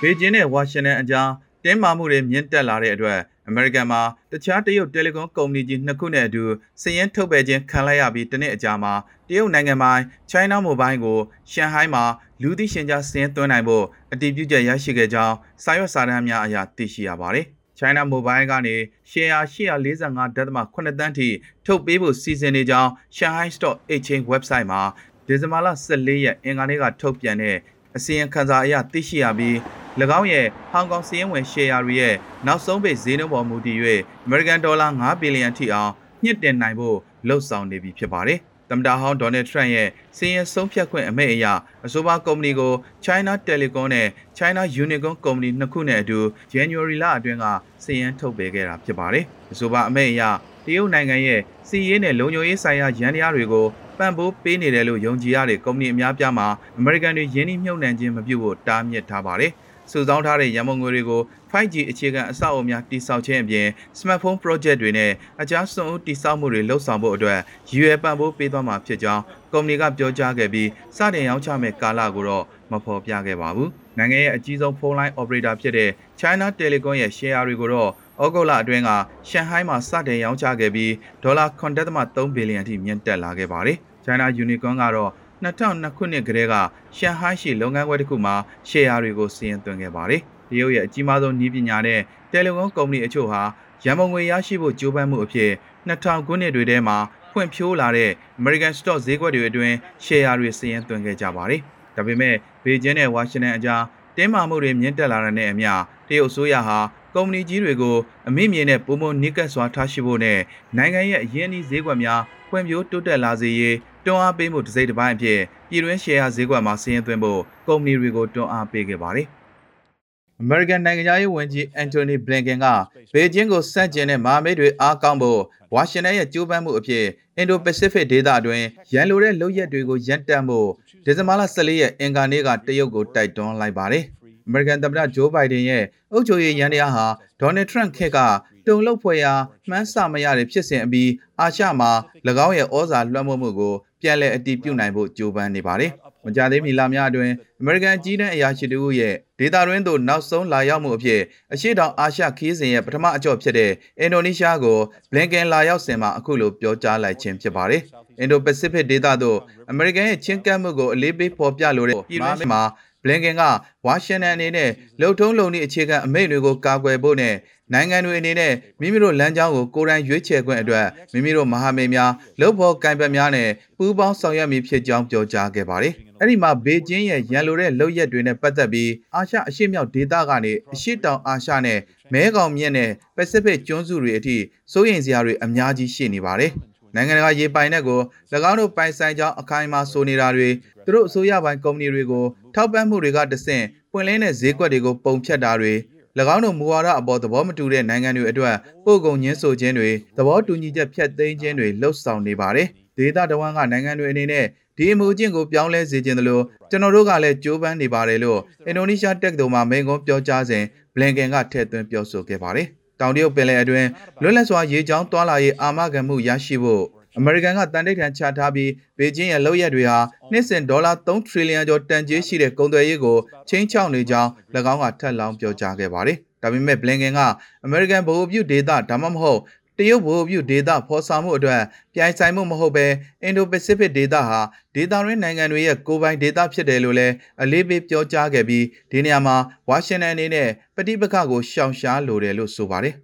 ဘေကျင်းနဲ့ဝါရှင်တန်အကြား တင်းမာမှုတွေမြင့်တက်လာတဲ့အတွက်အမေရိကန်မှာတခြားတရုတ်တယ်လီကွန်ကုမ္ပဏီကြီးနှစ်ခုနဲ့အတူစည်ရင်းထုတ်ပယ်ခြင်းခံလိုက်ရပြီးတနစ်အကြာမှာတရုတ်နိုင်ငံပိုင် China Mobile ကိုရှန်ဟိုင်းမှာလူသိရှင်ကြားစည်ရင်းသွင်းနိုင်ဖို့အတည်ပြုချက်ရရှိခဲ့ကြောင်းစာရွက်စာတမ်းများအရသိရှိရပါတယ်။ China Mobile ကနေရှယ်ယာ845.8တန်းထိထုတ်ပေးဖို့စီစဉ်နေကြောင်း Shanghai Stock Exchange website မှာဒီဇင်ဘာလ14ရက်အင်္ဂါနေ့ကထုတ်ပြန်တဲ့အစီရင်ခံစာအရသိရှိရပြီး၎ င်းရဲ့ဟောင်ကောင်စီးရင်ဝင်ရှယ်ယာတွေရဲ့နောက်ဆုံးပိတ်ဈေးနှုန်းပေါ်မူတည်၍အမေရိကန်ဒေါ်လာ9ဘီလီယံထိအောင်ညှစ်တင်နိုင်ဖို့လှုံ့ဆော်နေပြီဖြစ်ပါတယ်။သမ္မတဟောင်းဒေါ်နယ်ထရန့်ရဲ့စီးရင်ဆုံးဖြတ်ခွင့်အမိန့်အရအဆိုပါကုမ္ပဏီကို China Telecom နဲ့ China Unicom ကုမ္ပဏီနှစ်ခုနဲ့အတူ January လအတွင်းကစီးရင်ထုတ်ပေးခဲ့တာဖြစ်ပါတယ်။အဆိုပါအမိန့်အရတရုတ်နိုင်ငံရဲ့စီးရေးနဲ့လုံခြုံရေးဆိုင်ရာရန်တရားတွေကိုပံ့ပိုးပေးနေတယ်လို့ယုံကြည်ရတဲ့ကုမ္ပဏီအများပြားမှာအမေရိကန်တွေယင်းနှိမ့်မြုပ်နှံခြင်းမပြုဖို့တားမြစ်ထားပါတယ်။ စုဆောင်းထားတဲ့ရန်ပုံငွေတွေကို 5G အခြေခံအဆောက်အအုံများတည်ဆောက်ခြင်းအပြင် smartphone project တွေနဲ့အကြားစွန့်ဦးတည်ဆောက်မှုတွေလှုပ်ဆောင်ဖို့အတွက်ရည်ရွယ်ပံ့ပိုးပေးသွားမှာဖြစ်ကြောင်းကုမ္ပဏီကပြောကြားခဲ့ပြီးစတင်ရောင်းချမဲ့ကာလကိုတော့မဖော်ပြခဲ့ပါဘူး။နိုင်ငံရဲ့အကြီးဆုံးဖုန်းလိုင်း operator ဖြစ်တဲ့ China Telecom ရဲ့ share တွေကိုတော့ဩဂုတ်လအတွင်းကရှန်ဟိုင်းမှာစတင်ရောင်းချခဲ့ပြီးဒေါ်လာ9.3ဘီလီယံထိမြင့်တက်လာခဲ့ပါတယ်။ China Unicom ကတော့ 2002ခုနှစ်ကတည်းကရှန်ဟိုင်းရှိလုပ်ငန်းခွဲတစ်ခုမှာရှယ်ယာတွေကိုစီးရင်သွင်းခဲ့ပါတယ်။တရုတ်ရဲ့အကြီးမားဆုံးနည်းပညာနဲ့တယ်လီကွန်ကုမ္ပဏီအချို့ဟာရန်ပုံငွေရရှိဖို့ကြိုးပမ်းမှုအဖြစ်2000ခုနှစ်တွေထဲမှာဖွံ့ဖြိုးလာတဲ့ American Stock ဈေးကွက်တွေအတွင်းရှယ်ယာတွေစီးရင်သွင်းခဲ့ကြပါတယ်။ဒါပေမဲ့ဘေကျင်းနဲ့ဝါရှင်တန်အကြားတင်းမာမှုတွေမြင့်တက်လာတဲ့နဲ့အမျှတရုတ်အစိုးရဟာကုမ္ပဏီကြီးတွေကိုအမိမြေနဲ့ပုံမနိကတ်စွာထားရှိဖို့နဲ့နိုင်ငံရဲ့အရင်းအနှီးဈေးကွက်များဖွံ့ဖြိုးတိုးတက်လာစေရေး တွန်းအားပေးမှုတစ်စိတ်တစ်ပိုင်းအဖြစ်ပြည်တွင်းရှယ်ယာဈေးကွက်မှာစီးရင်သွင်းဖို့ကုမ္ပဏီတွေကိုတွန်းအားပေးခဲ့ပါတယ်။ American နိုင်ငံသားရေးဝန်ကြီး Anthony Blinken ကဘေကျင်းကိုစန့်ကျင်တဲ့မဟာမိတ်တွေအားကောင်းဖို့ဝါရှင်တန်ရဲ့ကြိုးပမ်းမှုအဖြစ် Indo-Pacific ဒေသအတွင်းရန်လိုတဲ့လုပ်ရက်တွေကိုရပ်တန့်ဖို့ဒီဇင်ဘာလ14ရက်အင်္ဂါနေ့ကတရုတ်ကိုတိုက်တွန်းလိုက်ပါတယ်။ American သမ္မတဂျိုးဘိုင်ဒန်ရဲ့အုပ်ချုပ်ရေးရန်တရားဟာဒေါ်နယ်ထရန့်ခေတ်ကတုံ့လောက်ဖွယ်ရာမှန်းဆမရတဲ့ဖြစ်စဉ်အပြီးအာရှမှာ၎င်းရဲ့ဩဇာလွှမ်းမိုးမှုကို ပြန်လည်အတည်ပြုနိုင်ဖို့ကြိုးပမ်းနေပါတယ်။မကြသေးမီလများအတွင်း American ကြီးတန်းအရာရှိတို့ရဲ့ဒေတာရင်းသို့နောက်ဆုံးလာရောက်မှုအဖြစ်အရှိတောင်အာရှခီးစဉ်ရဲ့ပထမအကြော့ဖြစ်တဲ့အင်ဒိုနီးရှားကိုဘလင်ကန်လာရောက်စဉ်မှာအခုလိုပြောကြားလိုက်ခြင်းဖြစ်ပါတယ်။အင်ဒိုပစိဖိတ်ဒေသသို့အမေရိကန်ရဲ့ချင်းကပ်မှုကိုအလေးပေးဖော်ပြလိုတဲ့ပြည်တွင်းမှာ ဘလင်ကန်ကဝါရှင်တန်အနေနဲ့လှုပ်ထုံးလုံနည်းအခြေခံအမိန့်တွေကိုကာကွယ်ဖို့နဲ့နိုင်ငံတွေအနေနဲ့မိမိတို့လမ်းကြောင်းကိုကိုယ်တိုင်ရွေးချယ်ခွင့်အတွက်မိမိတို့မဟာမိတ်များလှုပ်ဖို့ကံပတ်များနဲ့ပူးပေါင်းဆောင်ရွက်မည်ဖြစ်ကြောင်းပြောကြားခဲ့ပါတယ်။အဲ့ဒီမှာဘေကျင်းရဲ့ရန်လိုတဲ့လုပ်ရက်တွေနဲ့ပတ်သက်ပြီးအာရှအရှေ့မြောက်ဒေသကနေအရှေ့တောင်အာရှနဲ့မဲကောင်မြင့်နဲ့ပစိဖိတ်ကျွန်းစုတွေအထိစိုးရိမ်စရာတွေအများကြီးရှိနေပါတယ်။ နိုင်ငံတကာရေပိုင်နက်ကို၎င်းတို့ပိုင်ဆိုင်ကြောင်းအခိုင်အမာဆိုနေတာတွေသူတို့အစိုးရပိုင်းကုမ္ပဏီတွေကိုထောက်ပံ့မှုတွေကတဆင့်ပွင့်လင်းတဲ့ဈေးကွက်တွေကိုပုံဖြတ်တာတွေ၎င်းတို့မူဝါဒအပေါ်သဘောမတူတဲ့နိုင်ငံတွေအတွက်ပို့ကုန်ညှင်းဆိုခြင်းတွေသဘောတူညီချက်ဖြတ်သိမ်းခြင်းတွေလှုပ်ဆောင်နေပါတယ်။ဒေသတဝန်းကနိုင်ငံတွေအနေနဲ့ဒီအမှုအကျင့်ကိုပြောင်းလဲစေခြင်းတလို့ကျွန်တော်တို့ကလည်းကြိုးပမ်းနေပါတယ်လို့အင်ဒိုနီးရှားတက္ကသိုလ်မှာမိန့်ခွန်းပြောကြားစဉ်ဘလင်ကန်ကထည့်သွင်းပြောဆိုခဲ့ပါတယ်။ တောင်တရုတ်ပင်လယ်အတွင်းလွတ်လပ်စွာရေကြောင်းတွာလာရေးအာမခံမှုရရှိဖို့အမေရိကန်ကတန်တိတ်ထန်ချထားပြီးဘေကျင်းရဲ့လုပ်ရက်တွေဟာနှစ်စဉ်ဒေါ်လာ3ထရီလီယံကျော်တန်ကြေးရှိတဲ့ကုန်သွယ်ရေးကိုချင်းချောက်နေကြောင်း၎င်းကထပ်လောင်းပြောကြားခဲ့ပါတယ်။ဒါပေမဲ့ဘလင်ကန်ကအမေရိကန်ဗဟိုပြုဒေသဒါမှမဟုတ် တရုတ်ဗဟိုပြုဒေသဖော်ဆောင်မှုအတွက်ပြိုင်ဆိုင်မှုမဟုတ်ဘဲအင်ဒိုပစိဖိတ်ဒေသဟာဒေသရင်းနိုင်ငံတွေရဲ့ကိုယ်ပိုင်ဒေသဖြစ်တယ်လို့လည်းအလေးပေးပြောကြားခဲ့ပြီးဒီနေရာမှာဝါရှင်တန်အနေနဲ့ပဋိပက္ခကိုရှောင်ရှားလိုတယ်လို့ဆိုပါတယ်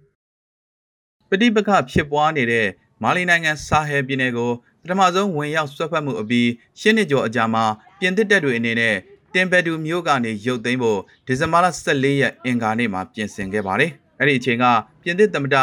။ပဋိပက္ခဖြစ်ပွားနေတဲ့မာလီနိုင်ငံဆာဟယ်ပြည်နယ်ကိုထမဆုံးဝင်ရောက်ဆွတ်ဖက်မှုအပြီးရှင်းနှစ်ကျော်အကြာမှာပြင်သစ်တပ်တွေအနေနဲ့တင်ပက်တူမြို့ကနေရုတ်သိမ်းဖို့ဒီဇင်ဘာလ14ရက်အင်္ဂါနေ့မှာပြင်ဆင်ခဲ့ပါတယ်။အဲ့ဒီအချိန်ကပြင်သစ်သမ္မတ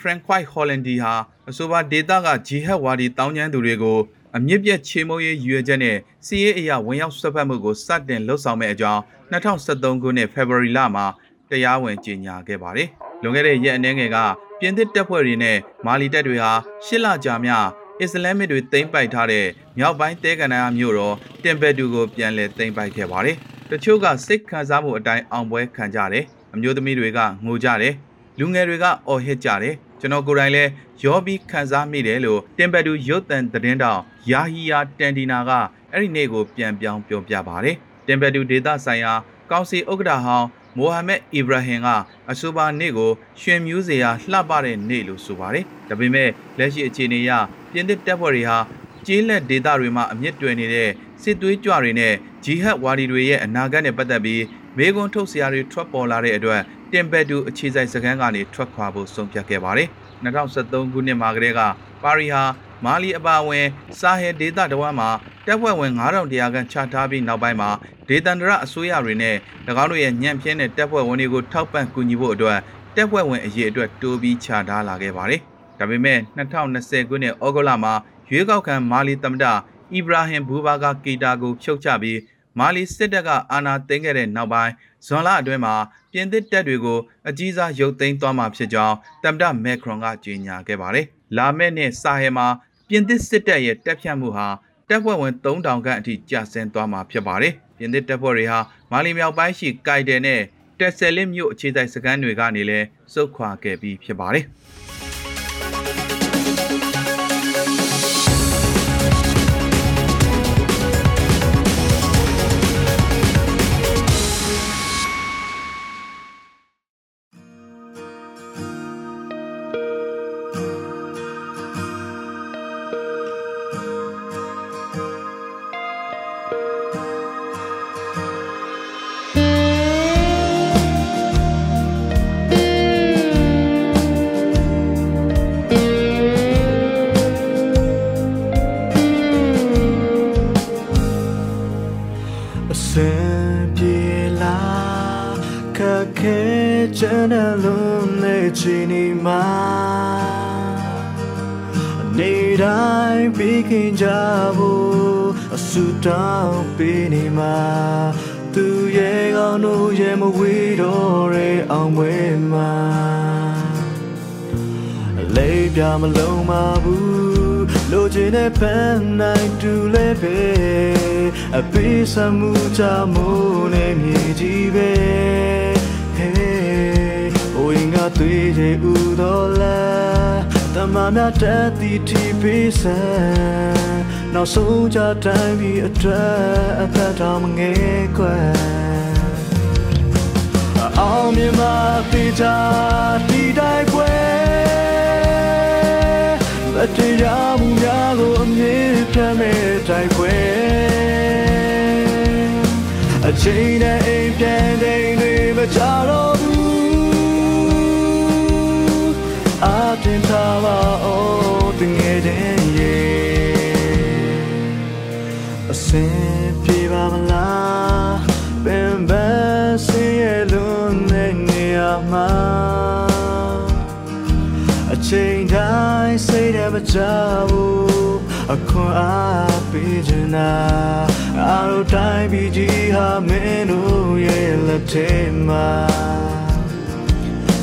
Francois Hollande ဟာအဆိုပါဒေသကဂျီဟက်ဝါဒီတောင်းကျမ်းသူတွေကိုအမြင့်ပြတ်ချေမှုရေးရွေချက်နဲ့စီးရေးအရာဝင်ရောက်ဆွတ်ဖက်မှုကိုစတင်လှုပ်ဆောင်မဲ့အကြောင်း2023ခုနှစ် February လမှာတရားဝင်ကြေညာခဲ့ပါတယ်။လွန်ခဲ့တဲ့ရက်အနည်းငယ်ကပြင်သစ်တပ်ဖွဲ့တွေနဲ့မာလီတပ်တွေဟာရှစ်လကြာမြအစ္စလာမစ်တွေသိမ်းပိုက်ထားတဲ့မြောက်ပိုင်းတဲကန်နာမြို့တော်တင်ဘက်တူကိုပြန်လည်သိမ်းပိုက်ခဲ့ပါတယ်။တချို့ကစိတ်ခံစားမှုအတိုင်းအောင်ပွဲခံကြတယ်။အမျိုးသမီးတွေကငိုကြတယ်။လူငယ်တွေကအော်ဟစ်ကြတယ်။ ကျွန်တော်ကိုယ်တိုင်လည်းရောပြီးခံစားမိတယ်လို့တင်ဘက်တူရုတ်တံသတင်းတောင်ယာဟီယာတန်ဒီနာကအဲ့ဒီနေ့ကိုပြန်ပြောင်းပြောပြပါတယ်။တင်ဘက်တူဒေသဆိုင်ရာကောင်စီဥက္ကဋ္ဌဟောင်းမိုဟာမက်အီဘရာဟင်ကအဆိုပါနေ့ကိုရွှင်မြူးစရာလှပတဲ့နေ့လို့ဆိုပါတယ်။ဒါပေမဲ့လက်ရှိအခြေအနေအရပြင်သစ်တပ်ဖွဲ့တွေဟာကျေးလက်ဒေသတွေမှာအမြင့်တွယ်နေတဲ့စစ်သွေးကြွတွေနဲ့ဂျီဟက်ဝါဒီတွေရဲ့အနာဂတ်နဲ့ပတ်သက်ပြီးမေကွန်းထုတ်စရာတွေထွက်ပေါ်လာတဲ့အတွက် တင်ဘက်တူအခြေစိုက်စခန်းကနေထွက်ခွာဖို့ဆုံးဖြတ်ခဲ့ပါတယ်။2023ခုနှစ်မှာကတည်းကပါရီဟာမာလီအပါအဝင်စာဟယ်ဒေသတဝမ်းမှာတပ်ဖွဲ့ဝင်9100ခန့်ချထားပြီးနောက်ပိုင်းမှာဒေသန္တရအစိုးရတွေနဲ့၎င်းတို့ရဲ့ညံ့ဖျင်းတဲ့တပ်ဖွဲ့ဝင်တွေကိုထောက်ပံ့ကူညီဖို့အတွက်တပ်ဖွဲ့ဝင်အရေးအတွက်တိုးပြီးချထားလာခဲ့ပါတယ်။ဒါပေမဲ့2020ခုနှစ်ဩဂုတ်လမှာရွေးကောက်ခံမာလီသမ္မတအီဘရာဟင်ဘူဘာကာကီတာကိုဖြုတ်ချပြီး မာလီစစ်တပ်ကအာဏာသိမ်းခဲ့တဲ့နောက်ပိုင်းဇွန်လအတွင်းမှာပြင်သစ်တပ်တွေကိုအကြီးစားရုပ်သိမ်းသွားမှာဖြစ်ကြောင်းသမ္မတမက်ခရွန်ကကြေညာခဲ့ပါတယ်။လာမယ့်နှစ်စာဟဲမှာပြင်သစ်စစ်တပ်ရဲ့တပ်ဖြတ်မှုဟာတပ်ဖွဲ့ဝင်3000ခန့်အထိကျဆင်းသွားမှာဖြစ်ပါတယ်။ပြင်သစ်တပ်ဖွဲ့တွေဟာမာလီမြောက်ပိုင်းရှိကိုက်တယ်နဲ့တက်ဆယ်လစ်မြို့အခြေစိုက်စခန်းတွေကနေလည်းစုခွာခဲ့ပြီးဖြစ်ပါတယ်။ မလုံးပါဘူးလိုချင်တဲ့ပန်းနိုင်တူလဲပဲအပေးစမှုချမိုးနဲ့မြေကြီးပဲ Hey အိုင်ငါတွေ့ချေဦးတော်လာတမမြတ်တဲ့တီတီပေးစံနောက်ဆုံးကြတိုင်းပြီးအတွက်အသက်တော်မငယ်ကွယ်အောင်မြင်မှာတေချာတီတိုင်းကွယ်အတ ရားမှုများကိုအမြင်ပြမဲ့တိုင်းကွယ်အချိန်နဲ့အိမ်ပြန်တဲ့တွေမကြတော့ဘူးအတင်ထားပါအောင်တငယ်တဲ့ရေအစင်ပြေပါမလားပင်ပန်းစင်ရဲ့လုံးနဲ့နေရာမှာအချိန် တိုင်းစိတ်နဲ့မကြဘူးအခွန်အားပေးချင်တာအားတို့တိုင်းပြည်ကြီးဟာမင်းတို့ရဲ့လက်ထဲမှာ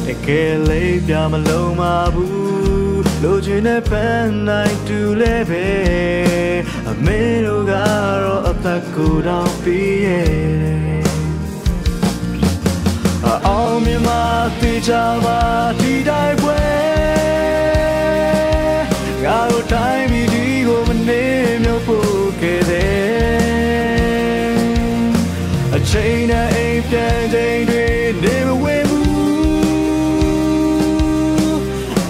တကယ်လေးပြမလုံးမဘူးလိုချင်တဲ့ပန်းနိုင်တူလဲပဲအမေတို့ကတော့အသက်ကိုယ်တော်ပြီးရဲ့အောင်မြင်မှာတေချာပါဒီတိုင်းပွဲ ခဲ့တယ်အချိန်နဲ့အိမ်ပြန်ချိန်တွေနေမဝင်ဘူး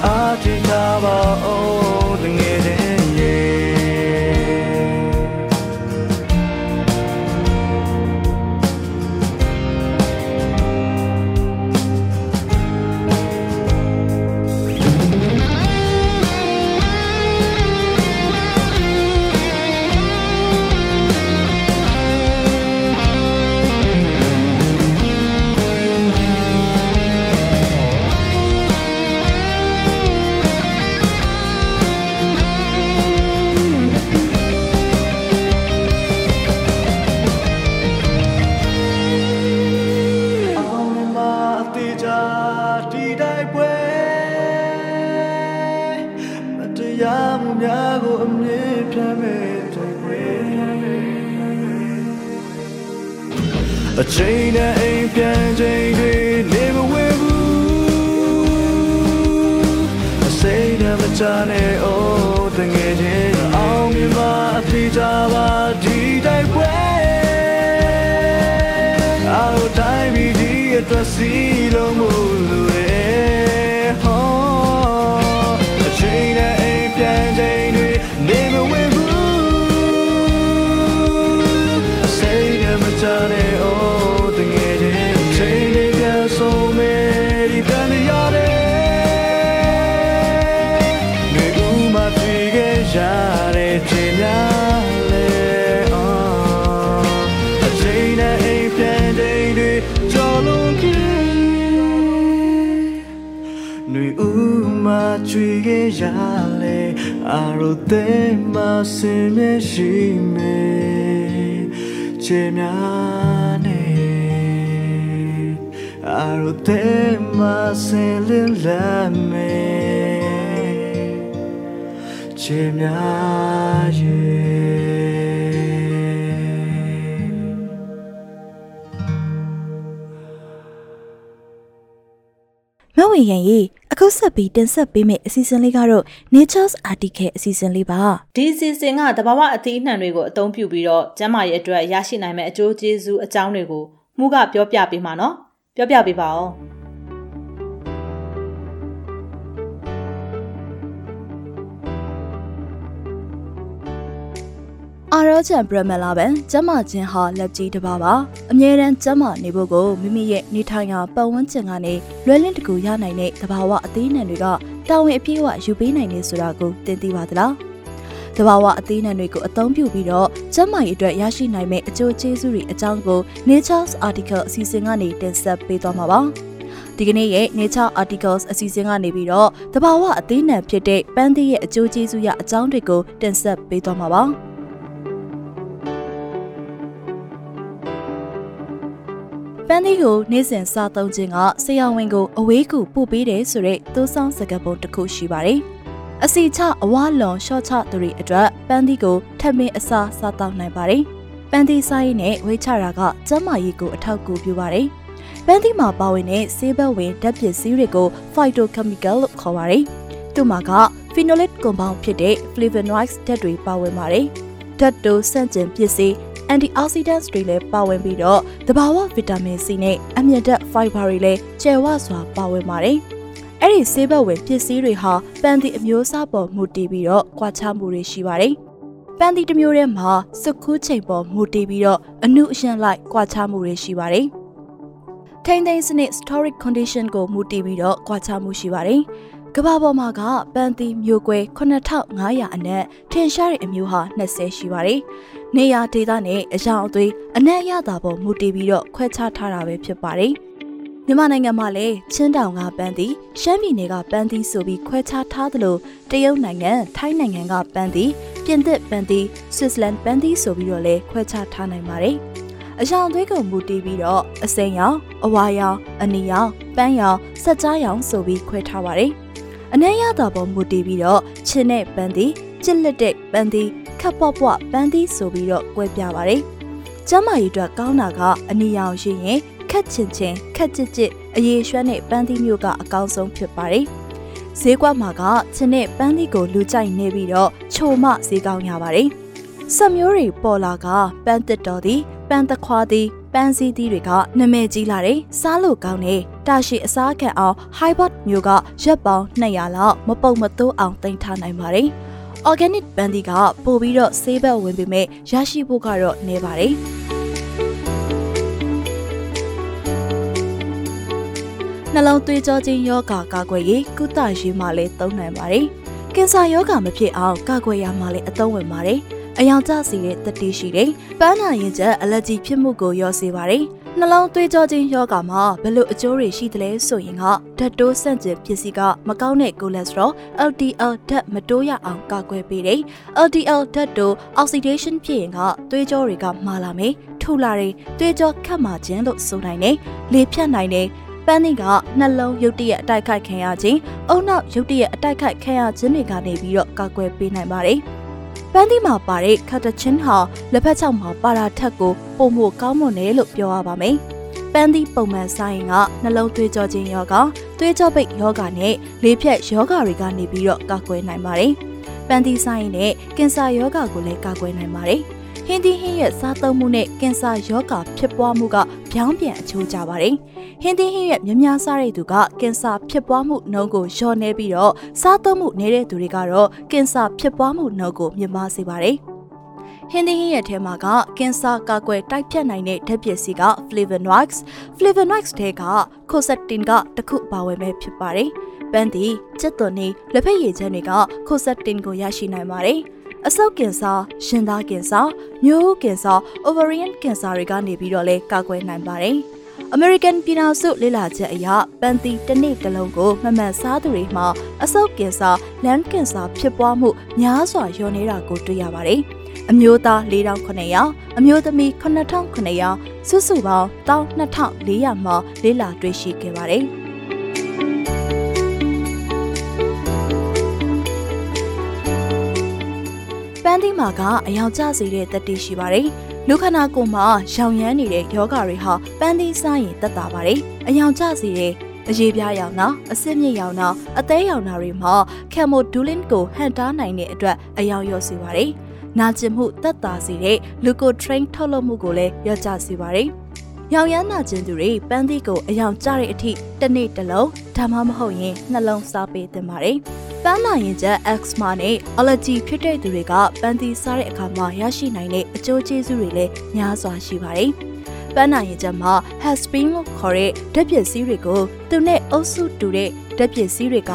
အာတင်တာပါအောင်တငယ်တဲ့ရေတ ချိန်နဲ့အိမ်ပြန်ချိန်တွေနေမဝဲဘူးအစိမ့်နဲ့မချနဲ့အိုးတငယ်ချင်းအောင်မြင်မှာအပြေကြပါဒီတိုက်ပွဲအားလုံးတိုင်းပြီး ခဲ့ရလေအရိုတဲ့မစင်မရှိမေချေများနေအရိုတဲ့မစင်လင်းလာမေချေများရဲ့မဝေရန်ရေအခု ဆက်ပြီးတင်ဆက်ပေးမယ့်အစီအစဉ်လေးကတော့ Nature's Article အစီအစဉ်လေးပါဒီစီစဉ်ကတဘာဝအသီးအနှံတွေကိုအသုံးပြုပြီးတော့ကျန်းမာရေးအတွက်ရရှိနိုင်မယ့်အကျိုးကျေးဇူးအကြောင်းတွေကိုမှုကပြောပြပေးမှာနော်ပြောပြပေးပါဦး အာရောချန်ပရမလာပန်ကျမချင်းဟာလက်ကြီးတစ်ပါးပါအမြဲတမ်းကျမနေဖို့ကိုမိမိရဲ့နေထိုင်ရာပတ်ဝန်းကျင်ကနေလွယ်လင့်တကူရနိုင်တဲ့တဘာဝအသေးနှံတွေကတာဝန်အပြည့်အဝယူပေးနိုင်နေဆိုတာကိုသင်သိပါသလားတဘာဝအသေးနှံတွေကိုအသုံးပြုပြီးတော့ကျမရဲ့အတွက်ရရှိနိုင်မယ့်အကျိုးကျေးဇူးတွေအကြောင်းကို Nature's Article အစီအစဉ်ကနေတင်ဆက်ပေးသွားမှာပါဒီကနေ့ရဲ့ Nature Articles အစီအစဉ်ကနေပြီးတော့တဘာဝအသေးနှံဖြစ်တဲ့ပန်းသီးရဲ့အကျိုးကျေးဇူးရအကြောင်းတွေကိုတင်ဆက်ပေးသွားမှာပါ ပန်းသီးကိုနေ့စဉ်စားသုံးခြင်းကဆရာဝန်ကိုအဝေးကူပို့ပေးတယ်ဆိုတဲ့သိုးဆောင်စကားပုံတစ်ခုရှိပါတယ်။အစီချအဝါလွန်ရှော့ချသူတွေအတွက်ပန်းသီးကိုထပ်မင်းအစားစားတောက်နိုင်ပါတယ်။ပန်းသီးစားရည်နဲ့ဝေးချတာကကျန်းမာရေးကိုအထောက်အကူပြုပါတယ်။ပန်းသီးမှာပါဝင်တဲ့ဆေးဘက်ဝင်ဓာတ်ပစ္စည်းတွေကို phytochemical လို့ခေါ်ပါတယ်။သူ့မှာက phenolic compound ဖြစ်တဲ့ flavonoids ဓာတ်တွေပါဝင်ပါတယ်။ဓာတ်တိုဆန့်ကျင်ပစ္စည်း antioxidants တွေလည်းပါဝင်ပြီးတော့တဘာဝဗီတာမင် C နဲ့အမြင့်ဓာတ် fiber တွေလည်းကျယ်ဝစွာပါဝင်ပါတယ်။အဲ့ဒီဆေးဘက်ဝင်ပစ္စည်းတွေဟာပန်းသီအမျိုးအစားပေါ်မူတည်ပြီးတော့ကွာခြားမှုတွေရှိပါတယ်။ပန်းသီတစ်မျိုးထဲမှာစုခူးချိန်ပေါ်မူတည်ပြီးတော့အနုအရှင်းလိုက်ကွာခြားမှုတွေရှိပါတယ်။ထိန်းသိမ်းစနစ် storage condition ကိုမူတည်ပြီးတော့ကွာခြားမှုရှိပါတယ်။ကမ္ဘာပေါ်မှာကပန်းသီမျိုးကွဲ9500အနက်ထင်ရှားတဲ့အမျိုးဟာ20ရှိပါတယ်။ နေရာဒေသနဲ့အရာအသွေးအနက်ရတာပေါ်မူတည်ပြီးတော့ခွဲခြားထားတာပဲဖြစ်ပါတယ်။မြန်မာနိုင်ငံမှာလည်းချင်းတောင်ကပန်းသီရှမ်းပြည်နယ်ကပန်းသီဆိုပြီးခွဲခြားထားသလိုတရုတ်နိုင်ငံထိုင်းနိုင်ငံကပန်းသီပြင်သစ်ပန်းသီဆွစ်ဇလန်ပန်းသီဆိုပြီးတော့လည်းခွဲခြားထားနိုင်ပါတယ်။အယောင်သွေးကုန်မူတည်ပြီးတော့အစိမ်းရောင်အဝါရောင်အနီရောင်ပန်းရောင်စက်ကြားရောင်ဆိုပြီးခွဲထားပါတယ်။အနည်းရတာပေါ်မူတည်ပြီးတော့ချင်းနဲ့ပန်းသီ ချစ်လက်တဲ့ပန်းသီခပ်ပွားပွားပန်းသီဆိုပြီးတော့꿰ပြပါတယ်။ကျမကြီးအတွက်ကောင်းတာကအနီရောင်ရှိရင်ခက်ချင်ချင်ခက်ကြစ်ကြစ်အရေးရွှဲနဲ့ပန်းသီမျိုးကအကောင်းဆုံးဖြစ်ပါတယ်။ဈေးကွက်မှာကချင်းနဲ့ပန်းသီကိုလူကြိုက်နေပြီးတော့ချိုမဈေးကောင်းရပါတယ်။စက်မျိုးတွေပေါ်လာကပန်းတစ်တော်သည်ပန်းသခွားသည်ပန်းစည်းသီးတွေကနမဲကြီးလာတယ်စားလို့ကောင်းတယ်တာရှိအစားခံအောင် hybrid မျိုးကရက်ပေါင်း200လောက်မပုတ်မသိုးအောင်တင်ထားနိုင်ပါတယ် organic ပန်းသီးကပို့ပြီးတော့ဆေးဘက်ဝင်ပေမဲ့ရရှိဖို့ကတော့နည်းပါတယ်နှလုံးသွေးကြောခြင်းယောဂကာကွယ်ရေးကုသရေးမှာလည်းသုံးနိုင်ပါတယ်။ကင်ဆာယောဂမဖြစ်အောင်ကာကွယ်ရမှာလည်းအသုံးဝင်ပါတယ်။အယောင်ကျစီတဲ့တတိရှိတယ်။ပန်းနာရင်ချက်အလက်ဂျီဖြစ်မှုကိုရောစေပါတယ်။ နှလုံးသွေးကြောခြင်းယောဂမှာဘယ်လိုအကျိုးတွေရှိသလဲဆိုရင်ကဓာတ်တိုးဆန့်ကျင်ပစ္စည်းကမကောင်းတဲ့ကိုလက်စထရော LDL ဓာတ်မတိုးရအောင်ကာကွယ်ပေးတယ်။ LDL ဓာတ်တိုး oxidation ဖြစ်ရင်ကသွေးကြောတွေကမာလာမယ်။ထူလာတယ်။သွေးကြောခတ်မာခြင်းလို့ဆိုနိုင်တယ်။လေဖြတ်နိုင်တယ်။ပန်းသီးကနှလုံးရုတ်တရက်အတိုက်ခိုက်ခံရခြင်းအုံနောက်ရုတ်တရက်အတိုက်ခိုက်ခံရခြင်းတွေကနေပြီးတော့ကာကွယ်ပေးနိုင်ပါတယ် ပန်းသီးမှာပါတဲ့ခတ်တချင်းဟာလက်ဖက်ချောက်မှာပါတာထက်ကိုပုံမှုကောင်းမွန်တယ်လို့ပြောရပါမယ်ပန်းသီးပုံမှန်ဆိုင်ကနှလုံးသွေးကြောခြင်းယောဂသွေးကြောပိတ်ယောဂနဲ့လေဖြတ်ယောဂတွေကနေပြီးတော့ကာကွယ်နိုင်ပါတယ်ပန်းသီးဆိုင်နဲ့ကင်ဆာယောဂကိုလည်းကာကွယ်နိုင်ပါတယ် ဟင်းသီးဟင်းရဲ့စားသုံးမှုနဲ့ကင်ဆာယောဂဖြစ်ပွားမှုကပြောင်းပြန်အချိုးကြပါတယ်။ဟင်းသီးဟင်းရဲ့မြများစားတဲ့သူကကင်ဆာဖြစ်ပွားမှုနှုန်းကိုလျှော့နေပြီးတော့စားသုံးမှုနေတဲ့သူတွေကတော့ကင်ဆာဖြစ်ပွားမှုနှုန်းကိုမြင့်မားစေပါတယ်။ဟင်းသီးဟင်းရဲ့ထဲမှာကကင်ဆာကာကွယ်တိုက်ဖျက်နိုင်တဲ့ဓာတ်ပစ္စည်းက flavonoids flavonoids ထဲက quercetin ကတစ်ခုပါဝင်ပဲဖြစ်ပါတယ်။ပန်းတီစက်သွန်နေလက်ဖက်ရည်ချမ်းတွေက quercetin ကိုရရှိနိုင်ပါတယ်။ အဆုတ်ကင်ဆာရှင်သားကင်ဆာမျိုးကင်ဆာ ovarian ကင်ဆာတွေကနေပြီးတော့လဲကာကွယ်နိုင်ပါတယ်။ American ပြည်ထောင်စုလေ့လာချက်အရပန်တီတစ်နေ့တစ်လုံးကိုမမှန်စားသူတွေမှာအဆုတ်ကင်ဆာလမ်းကင်ဆာဖြစ်ပွားမှုများစွာလျော့နေတာကိုတွေ့ရပါတယ်။အမျိုးသား4900အမျိုးသမီး9900စုစုပေါင်း12400မှာလေ့လာတွေ့ရှိခဲ့ပါတယ်။ န်းသီးမှာကအယောင်ကျစေတဲ့တက်တိရှိပါတယ်။လူခန္ဓာကိုယ်မှာရောင်ရမ်းနေတဲ့ယောဂတွေဟာပန်းသီးစားရင်တက်တာပါတယ်။အယောင်ကျစေတဲ့အရေးပြားရောင်နာအစစ်မြစ်ရောင်နာအသေးရောင်နာတွေမှာကမ်မိုဒူလင်ကိုဟန်တားနိုင်တဲ့အတွက်အယောင်လျော့စေပါတယ်။နာကျင်မှုတက်တာစေတဲ့လူကိုထရိန်ထုတ်လုပ်မှုကိုလည်းလျော့ကျစေပါတယ်။ရောင်ရမ်းနာကျင်သူတွေပန်းသီးကိုအယောင်ကျတဲ့အထိတစ်နေ့တစ်လုံးဒါမှမဟုတ်ရင်နှလုံးစားပေးသင့်ပါတယ်။ ပန်းနာရင်ချက် eczema နဲ့ allergy ဖြစ်တဲ့သူတွေကပန်းသီးစားတဲ့အခါမှာရရှိနိုင်တဲ့အကျိုးကျေးဇူးတွေလည်းများစွာရှိပါတယ်။ပန်းနာရင်ချက်မှာ haspin လို့ခေါ်တဲ့ဓာတ်ပစ္စည်းတွေကိုသူနဲ့အုပ်စုတူတဲ့ဓာတ်ပစ္စည်းတွေက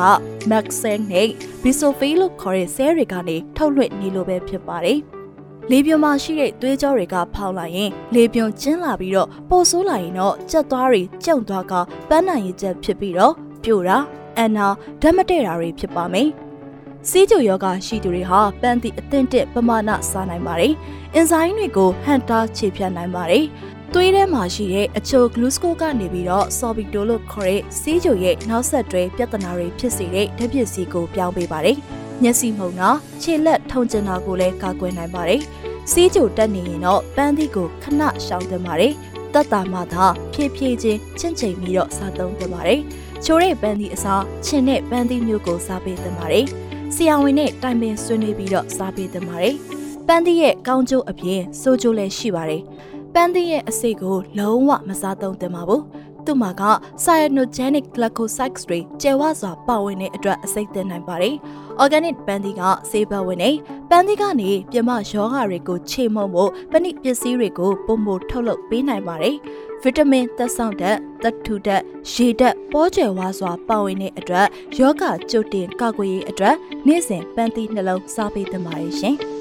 maxen နဲ့ bisophil လို့ခေါ်တဲ့ဆဲတွေကနေထုတ်လွှင့်နေလို့ပဲဖြစ်ပါတယ်။လေပြွန်မှာရှိတဲ့သွေးကြောတွေကဖောက်လာရင်လေပြွန်ကျင်းလာပြီးတော့ပိုဆိုးလာရင်တော့ကြက်သွားတွေကျုံသွားကပန်းနိုင်ရချက်ဖြစ်ပြီးတော့ပြိုတာ အန်နာဓာတ်မတည့်တာတွေဖြစ်ပါမယ်။စီးကျူယောဂရှိသူတွေဟာပန်းသည့်အသင့်တက်ပမာဏစားနိုင်ပါတယ်။အင်ဇိုင်းတွေကိုဟန်တာခြေဖြတ်နိုင်ပါတယ်။သွေးထဲမှာရှိတဲ့အချိုဂလူးစကိုကနေပြီးတော့ဆော်ဘီတိုလို့ခေါ်တဲ့စီးကျူရဲ့နောက်ဆက်တွဲပြဿနာတွေဖြစ်စေတဲ့ဓာတ်ပစ္စည်းကိုပြောင်းပေးပါတယ်။မျက်စိမှုန်တာခြေလက်ထုံကျင်တာကိုလည်းကာကွယ်နိုင်ပါတယ်။စီးကျူတက်နေရင်တော့ပန်းသီးကိုခဏရှောင်သင့်ပါတယ်။တက်တာမှသာဖြည်းဖြည်းချင်းချင့်ချိန်ပြီးတော့စားသုံးသင့်ပါတယ်။ ချိုးတဲ့ပန်းသီးအစားချင်းတဲ့ပန်းသီးမျိုးကိုစားပေးသင့်ပါတယ်။ဆရာဝန်နဲ့တိုင်ပင်ဆွေးနွေးပြီးတော့စားပေးသင့်ပါတယ်။ပန်းသီးရဲ့ကောင်းကျိုးအပြင်ဆိုးကျိုးလည်းရှိပါတယ်။ပန်းသီးရဲ့အစိတ်ကိုလုံးဝမစားသုံးသင့်ပါဘူး။ သူ့မှာက cyanogenic glycosides တွေကျယ်ဝစွာပါဝင်တဲ့အတွက်အစိတ်သင့်နိုင်ပါတယ်။ organic ပန်းသီးကဆေးဘဝင်နေပန်းသီးကနေပြမယောဂါတွေကိုခြေမုံဖို့ပဏိပစ္စည်းတွေကိုပုံမထုတ်လုပ်ပေးနိုင်ပါတယ်။ဗီတာမင်သက်ဆောင်ဓာတ်သတ္ထုဓာတ်ရေဓာတ်ပေါ်ကျယ်ဝါစွာပါဝင်တဲ့အတွက်ယောဂကြိုတင်ကာကွယ်ရေးအတွက်နေ့စဉ်ပန်းသီးနှလုံးစားပေးသင့်ပါတယ်ရှင်။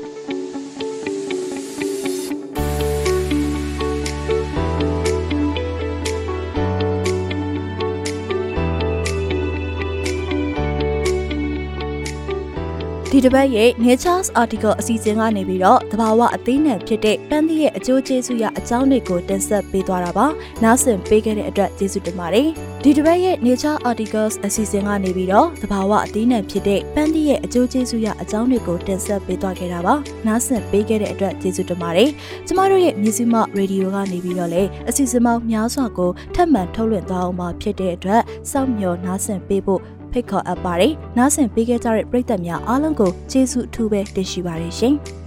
ဒီတစ်ပတ်ရဲ့ Nature's Article အစီအစဉ်ကနေပြီးတော့တဘာဝအသေးနဲ့ဖြစ်တဲ့ပန်းသီးရဲ့အကျိုးကျေးဇူးရအကြောင်းတွေကိုတင်ဆက်ပေးသွားတာပါ။နားဆင်ပေးခဲ့တဲ့အတွက်ကျေးဇူးတင်ပါတယ်။ဒီတစ်ပတ်ရဲ့ Nature Articles အစီအစဉ်ကနေပြီးတော့တဘာဝအသေးနဲ့ဖြစ်တဲ့ပန်းသီးရဲ့အကျိုးကျေးဇူးရအကြောင်းတွေကိုတင်ဆက်ပေးသွားခဲ့တာပါ။နားဆင်ပေးခဲ့တဲ့အတွက်ကျေးဇူးတင်ပါတယ်။ကျမတို့ရဲ့မြစီမရေဒီယိုကနေပြီးတော့လည်းအစီအစဉ်ပေါင်းများစွာကိုထပ်မံထုတ်လွှင့်သွားအောင်မှာဖြစ်တဲ့အတွက်စောင့်မျှော်နားဆင်ပေးဖို့ ဖိတ်ခေါ်အပ်ပါတယ်။နားဆင်ပေးခဲ့ကြတဲ့ပရိသတ်များအားလုံးကိုကျေးဇူးအထူးပဲတင်ရှိပါတယ်ရှင်။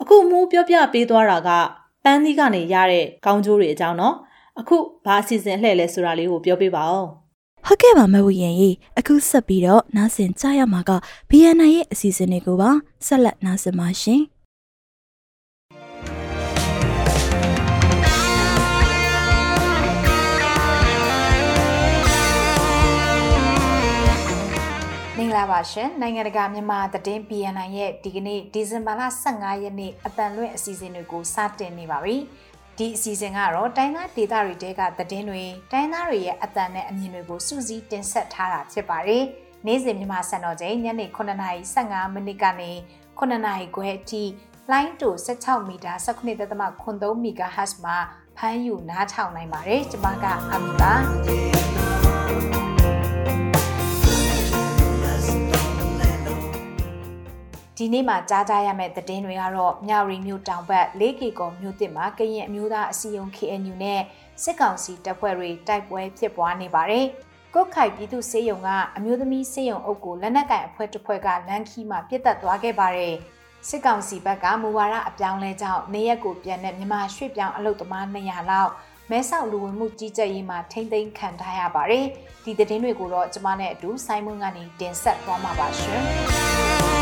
အခုမူးပြောပြပေးသွားတာက ပန်းသီးကနေရတဲ့ကောင်းကျိုးတွေအကြောင်းနော်အခုဘာအစီအစဉ်လှည့်လဲဆိုတာလေးကိုပြောပြပါဦးဟုတ်ကဲ့ပါမဝရင်ကြီးအခုဆက်ပြီးတော့နားဆင်ကြရမှာက BNN ရဲ့အစီအစဉ်တွေကိုပါဆက်လက်နားဆင်ပါရှင် ဂလာပါရှင်နိုင်ငံတကာမြန်မာသတင်း BNN ရဲ့ဒီကနေ့ဒီဇင်ဘာလ15ရက်နေ့အတန်လွင့်အစီအစဉ်တွေကိုစတင်နေပါပြီဒီအစီအစဉ်ကတော့တိုင်းသားဒေသတွေတဲကသတင်းတွေတိုင်းသားတွေရဲ့အတန်နဲ့အမြင်တွေကိုစူးစီးတင်ဆက်ထားတာဖြစ်ပါတယ်နေ့စဉ်မြန်မာစံတော်ချိန်ညနေ9:15မိနစ်ကနေ9:00ခွဲအထိလိုင်းတူ16မီတာ19.3 MHz မှာဖမ်းယူနားထောင်နိုင်ပါတယ်ကျွန်မကအမီပါ ဒီနေ့မှာကြားကြရမယ့်သတင်းတွေကတော့မြရီမြို့တောင်ဘက်၄ကီကောမြို့တစ်မှာကရင်အမျိုးသားအစည်းအရုံး KNU နဲ့စစ်ကောင်စီတပ်ဖွဲ့တွေတိုက်ပွဲဖြစ်ပွားနေပါတယ်။ကုတ်ခိုက်ပြည်သူစေယုံကအမျိုးသမီးစေယုံအုပ်ကိုလက်နက်ကင်အဖွဲ့တစ်ဖွဲ့ကလမ်းခီးမှာပြစ်တက်သွားခဲ့ပါတယ်။စစ်ကောင်စီဘက်ကမူဝါဒအပြောင်းလဲကြောင့်နေရက်ကိုပြန်တဲ့မြန်မာရွှေ့ပြောင်းအလုပ်သမား200လောက်မဲဆောက်လူဝင်မှုကြီးကြပ်ရေးမှာထိမ့်သိမ်းခံထားရပါတယ်။ဒီသတင်းတွေကိုတော့ကျမနဲ့အတူဆိုင်းမွန်းကနေတင်ဆက်သွားမှာပါရှင်။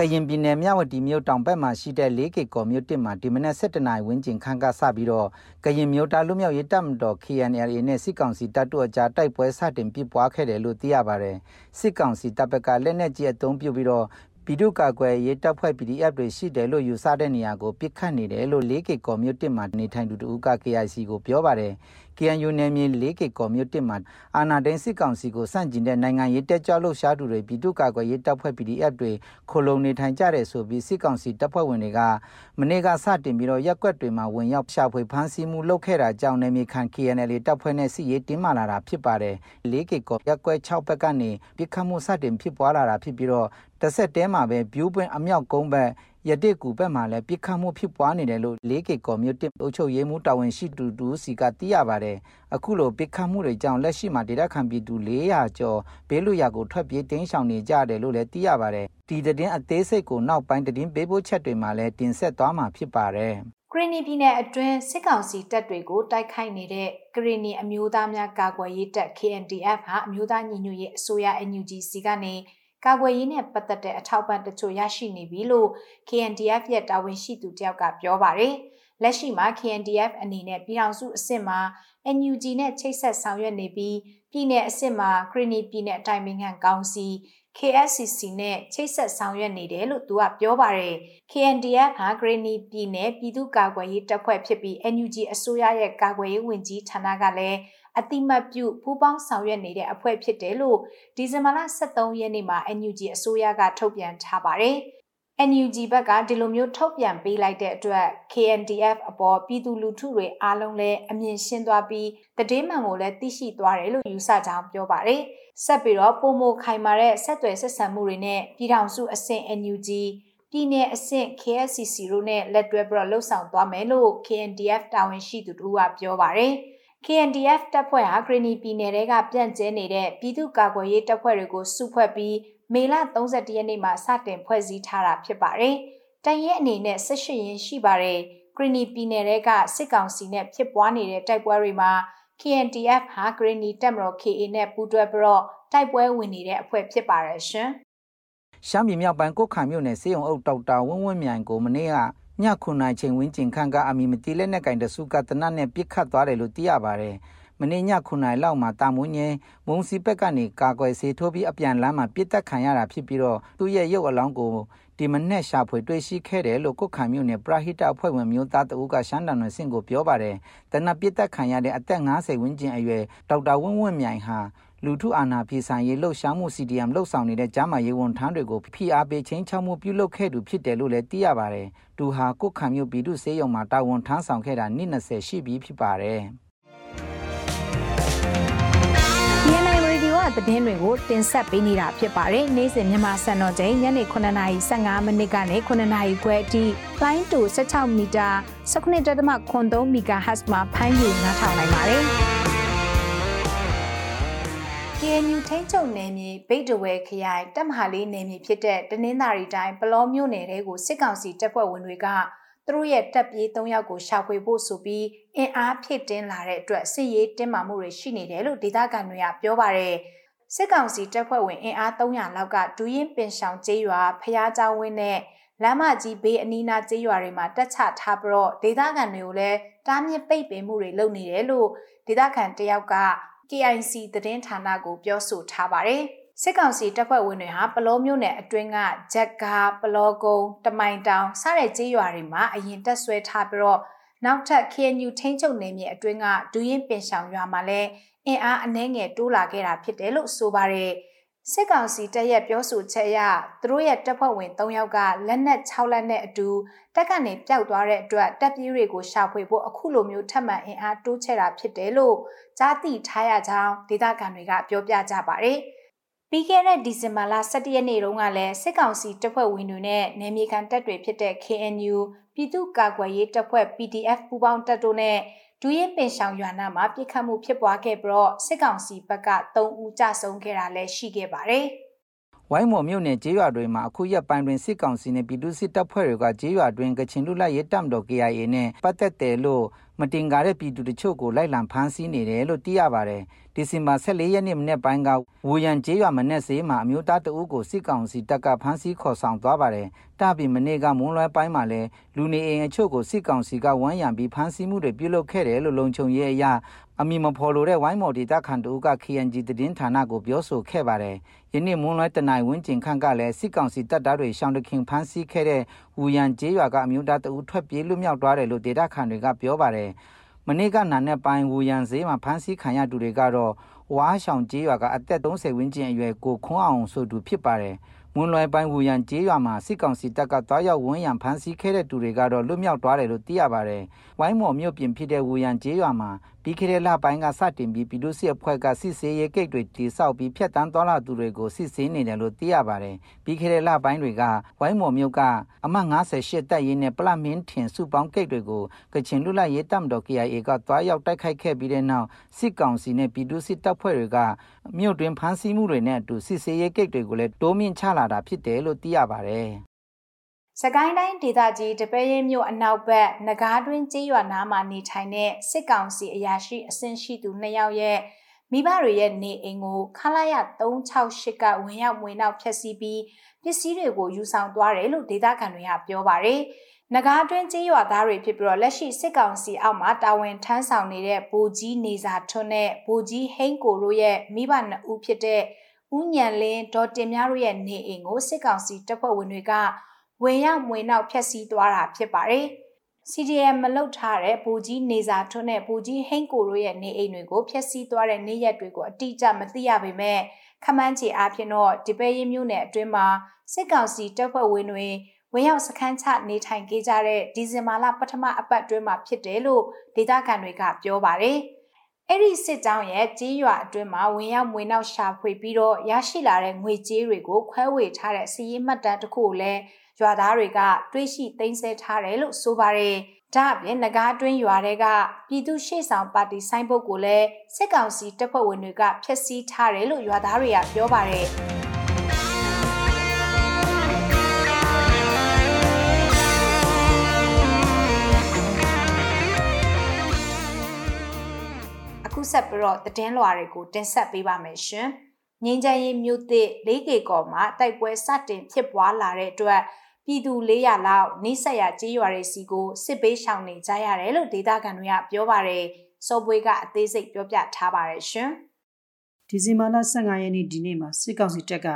ကရင်ပြည်နယ်မြဝတီမြို့တောင်ဘက်မှာရှိတဲ့၄ကီကောမြို့တစ်မှာဒီမနက်7:00နာရီဝန်းကျင်ခန့်ကစပြီးတော့ကရင်မြို့တာလူမျိုးရေးတပ်မတော် KNLA နဲ့စစ်ကောင်စီတပ်တို့အကြားတိုက်ပွဲစတင်ပြပွားခဲ့တယ်လို့သိရပါတယ်။စစ်ကောင်စီတပ်ဘက်ကလက်နက်ကြီးအုံပြုပြီးတော့ပြည်သူ့ကာကွယ်ရေးတပ်ဖွဲ့ PDF တွေရှိတယ်လို့ယူဆတဲ့နေရာကိုပစ်ခတ်နေတယ်လို့ 4K ကော်မြို့တစ်မှာနေထိုင်သူတူက KIC ကိုပြောပါတယ်။ KNU နယ်မြေ 4K ကော်မြို့တစ်မှာအာနာဒိန်စစ်ကောင်စီကိုစန့်ကျင်တဲ့နိုင်ငံရေးတက်ကြွလှုပ်ရှားသူတွေပြည်သူ့ကာကွယ်ရေးတပ်ဖွဲ့ PDF တွေခိုလုံနေထိုင်ကြတယ်ဆိုပြီးစစ်ကောင်စီတပ်ဖွဲ့ဝင်တွေကမနေ့ကစတင်ပြီးတော့ရက်ွက်တွေမှာဝင်ရောက်ရှာဖွေဖမ်းဆီးမှုလုပ်ခဲ့တာကြောင့်နယ်မြေခံ KNL တပ်ဖွဲ့နဲ့စစ်ရေးတင်းမာလာတာဖြစ်ပါတယ်။ 4K ကော်ရက်ွက်6ဘက်ကနေပြစ်ခတ်မှုစတင်ဖြစ်ပွားလာတာဖြစ်ပြီးတော့တစ်ဆက်တည်းမှာပဲဗျူးပွင့်အမြောက်ကုန်းဘက် ရတိကူဘက်မှာလည်းပြစ်ခတ်မှုဖြစ်ပွားနေတယ်လို့ 4K ကော်မြို့တစ်အုပ်ချုပ်ရေးမှူးတာဝန်ရှိသူတူစီကသိရပါတယ်။အခုလိုပြစ်ခတ်မှုတွေကြောင့်လက်ရှိမှာဒေသခံပြည်သူ400ကျော်ဘေးလွရာကိုထွက်ပြေးတင်းရှောင်နေကြတယ်လို့လည်းသိရပါတယ်။ဒီသတင်းအသေးစိတ်ကိုနောက်ပိုင်းသတင်းပေးပို့ချက်တွေမှာလည်းတင်ဆက်သွားမှာဖြစ်ပါတယ်။ဂရီနီပြည်နယ်အတွင်းစစ်ကောင်စီတပ်တွေကိုတိုက်ခိုက်နေတဲ့ဂရီနီအမျိုးသားများကာကွယ်ရေးတပ် KNDF ဟာအမျိုးသားညီညွတ်ရေးအစိုးရ NUG စီကနေ ကာကွယ်ရေးနဲ့ပတ်သက်တဲ့အထောက်ပံ့တချို့ရရှိနေပြီလို့ KNDF ရဲ့တာဝန်ရှိသူတယောက်ကပြောပါတယ်။လက်ရှိမှာ KNDF အနေနဲ့ပြည်ထောင်စုအဆင့်မှာ NUG နဲ့ချိတ်ဆက်ဆောင်ရွက်နေပြီးပြည်내အဆင့်မှာခရီနီပြည်내အတိုင်းပင်ခံကောင်စီ KSCC နဲ့ချိတ်ဆက်ဆောင်ရွက်နေတယ်လို့သူကပြောပါတယ်။ KNDF ဟာဂရနီပြည်နယ်ပြည်သူ့ကာကွယ်ရေးတပ်ဖွဲ့ဖြစ်ပြီး NUG အစိုးရရဲ့ကာကွယ်ရေးဝန်ကြီးဌာနကလည်း အတိမတ်ပြုပူးပေါင်းဆောင်ရွက်နေတဲ့အဖွဲ့ဖြစ်တယ်လို့ဒီဇင်ဘာလ23ရက်နေ့မှာ NUG အစိုးရကထုတ်ပြန်ထားပါတယ်။ NUG ဘက်ကဒီလိုမျိုးထုတ်ပြန်ပေးလိုက်တဲ့အတွက် KNDF အပေါ်ပြည်သူလူထုတွေအားလုံးလည်းအမြင်ရှင်းသွားပြီးတည်င်းမှန်ကိုလည်းသိရှိသွားတယ်လို့ယူဆကြောင်းပြောပါတယ်။ဆက်ပြီးတော့ပုံမခိုင်မာတဲ့ဆက်သွယ်ဆက်ဆံမှုတွေနဲ့ပြည်ထောင်စုအဆင့် NUG ပြည်내အဆင့် KSCC တို့နဲ့လက်တွဲပြီးတော့လှုပ်ဆောင်သွားမယ်လို့ KNDF တာဝန်ရှိသူတို့ကပြောပါတယ်။ KNDF တပ်ဖွဲ့ဟာဂရနီပြည်နယ်ကပြန့်ကျဲနေတဲ့ပြည်သူ့ကာကွယ်ရေးတပ်ဖွဲ့တွေကိုစုဖွဲ့ပြီးမေလ31ရက်နေ့မှာစတင်ဖွဲ့စည်းထားတာဖြစ်ပါတယ်။တန်ရဲအနေနဲ့18ရင်ရှိပါတယ်။ဂရနီပြည်နယ်ကစစ်ကောင်စီနဲ့ဖြစ်ပွားနေတဲ့တိုက်ပွဲတွေမှာ KNDF ဟာဂရနီတပ်မတော် KA နဲ့ပူးတွဲပြီးတော့တိုက်ပွဲဝင်နေတဲ့အဖွဲ့ဖြစ်ပါတယ်ရှင်။ရှမ်းပြည်မြောက်ပိုင်းကုတ်ခိုင်မြို့နယ်စေယုံအုပ်ဒေါက်တာဝင်းဝင်းမြိုင်ကိုမနေ့က ညခုနိုင်ချိန်ဝင်းကျင်ခန့်ကအမီမတိလက်နဲ့ကင်တစုကတနတ်နဲ့ပြစ်ခတ်သွားတယ်လို့သိရပါတယ်။မနေ့ညခုနိုင်လောက်မှာတာမွင်းငယ်မုံစီဘက်ကနေကာကွယ်ဆေးထိုးပြီးအပြန်လမ်းမှာပြစ်တက်ခံရတာဖြစ်ပြီးတော့သူ့ရဲ့ရုပ်အလောင်းကိုဒီမနေ့ရှာဖွေတွေ့ရှိခဲ့တယ်လို့ကုတ်ခိုင်မြို့နယ်ပရဟိတအဖွဲ့ဝင်မျိုးသားတဦးကရှမ်းတန်နယ်စင်ကိုပြောပါတယ်။တနပြစ်တက်ခံရတဲ့အသက်50ဝန်းကျင်အရွယ်ဒေါက်တာဝင်းဝင်းမြိုင်ဟာ လူထုအာဏာပြေဆိုင်ရေးလှုပ်ရှားမှု CDM လှုပ်ဆောင်နေတဲ့ကျမ်းမာရေးဝန်ထမ်းတွေကိုဖိအားပေးချင်းချောက်မှုပြုလုပ်ခဲ့သူဖြစ်တယ်လို့လည်းသိရပါတယ်။သူဟာကုတ်ခံမြို့ပြည်သူ့စေယုံမှာတာဝန်ထမ်းဆောင်ခဲ့တာနှစ်20ရှိပြီဖြစ်ပါတယ်။ DNA Radio ကသတင်းတွေကိုတင်ဆက်ပေးနေတာဖြစ်ပါတယ်။နေ့စဉ်မြန်မာစံတော်ချိန်ညနေ9:15မိနစ်ကနေ9:00ခွဲအထိ line to 16မီတာ19.3 MHz မှာဖမ်းယူနားထောင်နိုင်ပါတယ်။ KNU ထိန်းချုပ်နယ်မြေဗိတ်တဝဲခရိုင်တပ်မဟာလေးနယ်မြေဖြစ်တဲ့တနင်္သာရီတိုင်းပလောမြို့နယ်တဲကိုစစ်ကောင်စီတပ်ဖွဲ့ဝင်တွေကသူတို့ရဲ့တပ်ပြေး၃ယောက်ကိုရှာဖွေဖို့ဆိုပြီးအင်အားဖြည့်တင်းလာတဲ့အတွက်စစ်ရေးတင်းမာမှုတွေရှိနေတယ်လို့ဒေသခံတွေကပြောပါတယ်။စစ်ကောင်စီတပ်ဖွဲ့ဝင်အင်အား300လောက်ကဒူးရင်ပင်ဆောင်ကျေးရွာဖျားချောင်းဝင်းနဲ့လမ်းမကြီးဘေးအနီးနားကျေးရွာတွေမှာတက်ချထားပြီးတော့ဒေသခံတွေကိုလည်းတားမြစ်ပိတ်ပင်မှုတွေလုပ်နေတယ်လို့ဒေသခံတယောက်က KIC သတင်းဌာနကိုပြောဆိုထားပါတယ်။စစ်ကောင်စီတပ်ဖွဲ့ဝင်တွေဟာပလောမျိုးနယ်အတွင်းကဂျက်ကာပလောကုန်းတမိုင်တောင်စတဲ့ကျေးရွာတွေမှာအရင်တက်ဆွဲထားပြီးတော့နောက်ထပ် KNU ထိန်းချုပ်နယ်မြေအတွင်းကဒူရင်ပင်ဆောင်ရွာမှာလည်းအင်အားအနှဲငယ်တိုးလာခဲ့တာဖြစ်တယ်လို့ဆိုပါတယ်။ စစ်ကောင်စီတပ်ရဲ့ပြောဆိုချက်အရသူတို့ရဲ့တပ်ဖွဲ့ဝင်3ယောက်ကလက်နက်6လက်နဲ့အတူတက်ကနေပျောက်သွားတဲ့အတွက်တပ်ပြေးတွေကိုရှာဖွေဖို့အခုလိုမျိုးထပ်မံအင်အားတိုးချဲ့တာဖြစ်တယ်လို့ကြားသိထားရကြောင်းဒေသခံတွေကပြောပြကြပါတယ်။ပြီးခဲ့တဲ့ဒီဇင်ဘာလ17ရက်နေ့တုန်းကလည်းစစ်ကောင်စီတပ်ဖွဲ့ဝင်တွေနဲ့နယ်မြေခံတပ်တွေဖြစ်တဲ့ KNU ပြည်သူ့ကာကွယ်ရေးတပ်ဖွဲ့ PDF ပူးပေါင်းတပ်တို့နဲ့ ဒူရင်ပင်ဆောင်ရွာနာမှာပြစ်ခတ်မှုဖြစ်ပွားခဲ့ပြီးတော့စစ်ကောင်စီဘက်က3ဦးကြဆုံးခဲ့တာလည်းရှိခဲ့ပါတယ်။ဝိုင်းမော်မြို့နယ်ကျေးရွာတွေမှာအခုရက်ပိုင်းတွင်စစ်ကောင်စီနဲ့ပြည်သူ့စစ်တပ်ဖွဲ့တွေကကျေးရွာတွင်ကချင်လူလိုက်ရဲတပ်မတော် KIA နဲ့ပတ်သက်တယ်လို့မတင်ကားတဲ့ပြည်သူတချို့ကိုလိုက်လံဖမ်းဆီးနေတယ်လို့သိရပါတယ်။ဒီဇင်ဘာ14ရက်နေ့မနေ့ပိုင်းကဝူရန်ကျေးရွာမနေ့စေးမှာအမျိုးသားတအုပ်ကိုစစ်ကောင်စီတပ်ကဖမ်းဆီးခေါ်ဆောင်သွားပါတယ်။ တပြီးမနေ့ကမွန်းလွဲပိုင်းမှာလည်းလူနေအိမ်အချို့ကိုစစ်ကောင်စီကဝမ်းရံပြီးဖမ်းဆီးမှုတွေပြုလုပ်ခဲ့တယ်လို့လုံခြုံရေးအရာအမီမဖော်လို့တဲ့ဝိုင်းမော်ဒေတာခန်တူက KNG သတင်းဌာနကိုပြောဆိုခဲ့ပါတယ်။ယနေ့မွန်းလွဲတနိုင်ဝင်းကျင်ခန့်ကလည်းစစ်ကောင်စီတပ်သားတွေရှောင်းတခင်ဖမ်းဆီးခဲ့တဲ့ဝူရန်ကျေးရွာကအမျိုးသားတအုပ်ထွက်ပြေးလွတ်မြောက်သွားတယ်လို့ဒေတာခန်တွေကပြောပါတယ်။မနေ့ကနာနဲ့ပိုင်းဝူရန်ဈေးမှာဖမ်းဆီးခံရသူတွေကတော့ဝါရှောင်ကျေးရွာကအသက်30ဝန်းကျင်အရွယ်ကိုခွန်းအောင်ဆိုသူဖြစ်ပါတယ်။ မွန်လွယ်ပိုင်းဝူရန်ကျေးရွာမှာစစ်ကောင်စီတပ်ကတွားရောက်ဝန်းရံဖမ်းဆီးခဲ့တဲ့သူတွေကတော့လွတ်မြောက်သွားတယ်လို့သိရပါတယ်။ ဝိုင်းမော်မြို့ပြင်ဖြစ်တဲ့ဝူရန်ကျေးရွာမှာပြီးခဲ့တဲ့လပိုင်းကစတင်ပြီးပြည်သူ့စစ်အဖွဲ့ကစစ်ဆေးရေးဂိတ်တွေတိစောက်ပြီးဖျက်တမ်းသွားလာသူတွေကိုစစ်ဆေးနေတယ်လို့သိရပါတယ်။ပြီးခဲ့တဲ့လပိုင်းတွေကဝိုင်းမော်မြို့ကအမှတ်58တပ်ရင်းနဲ့ပလမင်းထင်စုပေါင်းဂိတ်တွေကိုကချင်လူလိုက်ရေးတပ်မတော် KIA ကတွားရောက်တိုက်ခိုက်ခဲ့ပြီးတဲ့နောက်စစ်ကောင်စီနဲ့ပြည်သူ့စစ်တပ်ဖွဲ့တွေကမြို့တွင်ဖမ်းဆီးမှုတွေနဲ့အတူစစ်ဆေးရေးဂိတ်တွေကိုလည်းတိုးမြင့်ချလာတာဖြစ်တယ်လို့သိရပါတယ်။ စကိုင်းတိုင်းဒေသကြီးတပဲရင်မြို့အနောက်ဘက်နဂါးတွင်ကျေးရွာနားမှာနေထိုင်တဲ့စစ်ကောင်စီအရာရှိအဆင့်ရှိသူနှစ်ယောက်ရဲ့မိဘတွေရဲ့နေအိမ်ကိုခလာရ368ကဝင်ရောက်ဝင်နောက်ဖျက်ဆီးပြီးပစ္စည်းတွေကိုယူဆောင်သွားတယ်လို့ဒေသခံတွေကပြောပါတယ်။နဂါးတွင်ကျေးရွာသားတွေဖြစ်ပြီးတော့လက်ရှိစစ်ကောင်စီအောက်မှာတာဝန်ထမ်းဆောင်နေတဲ့ဘူကြီးနေစာထွန်းနဲ့ဘူကြီးဟိန်းကိုတို့ရဲ့မိဘနှစ်ဦးဖြစ်တဲ့ဦးညံလင်းဒေါ်တင်များတို့ရဲ့နေအိမ်ကိုစစ်ကောင်စီတပ်ဖွဲ့ဝင်တွေက ဝင်ရောက်မွေနောက်ဖျက်ဆီးသွားတာဖြစ်ပါတယ်။ CDM မလုတ်ထားတဲ့ဘူကြီးနေစာထွန်းနဲ့ဘူကြီးဟိန်းကိုတို့ရဲ့နေအိမ်တွေကိုဖျက်ဆီးသွားတဲ့နေရက်တွေကိုအတိအကျမသိရပေမဲ့ခမန်းချေအားဖြင့်တော့ဒီပဲရင်မြို့နယ်အတွင်းမှာစစ်ကောင်စီတပ်ဖွဲ့ဝင်တွေဝင်ရောက်စခန်းချနေထိုင်ခဲ့ကြတဲ့ဒီဇင်ဘာလပထမအပတ်အတွင်းမှာဖြစ်တယ်လို့ဒေသခံတွေကပြောပါတယ်။အဲ့ဒီစစ်ကြောင်းရဲ့ကြီးရွာအတွင်းမှာဝင်ရောက်မွေနောက်ရှာဖွေပြီးတော့ရရှိလာတဲ့ငွေကြေးတွေကိုခွဲဝေထားတဲ့စီးရင်မှတ်တမ်းတစ်ခုကိုလည်း ရွာသားတွေကတွေးရှိသိမ်းဆည်းထားတယ်လို့ဆိုပါတယ်။ဒါအပြင်ငကားတွင်းရွာတွေကပြည်သူရှေ့ဆောင်ပါတီဆိုင်ဘုတ်ကိုလည်းစစ်ကောင်စီတပ်ဖွဲ့ဝင်တွေကဖျက်ဆီးထားတယ်လို့ရွာသားတွေကပြောပါတယ်။ခုဆက်ပြီးတော့တည်င်းလွှာတွေကိုတင်ဆက်ပေးပါမယ်ရှင်။ငင်းချမ်းရေးမြို့သစ် 4K ကော်မှာတိုက်ပွဲစတင်ဖြစ်ပွားလာတဲ့အတွက် ပြည်သူ400လောက်နှိစက်ရကြေးရွာတွေစီကိုစစ်ပေးရှောင်နေကြရတယ်လို့ဒေသခံတွေကပြောပါတယ်။စောပွေးကအသေးစိတ်ပြောပြထားပါတယ်ရှင်။ဒီဇင်ဘာလ15ရက်နေ့ဒီနေ့မှာစစ်ကောင်စီတပ်က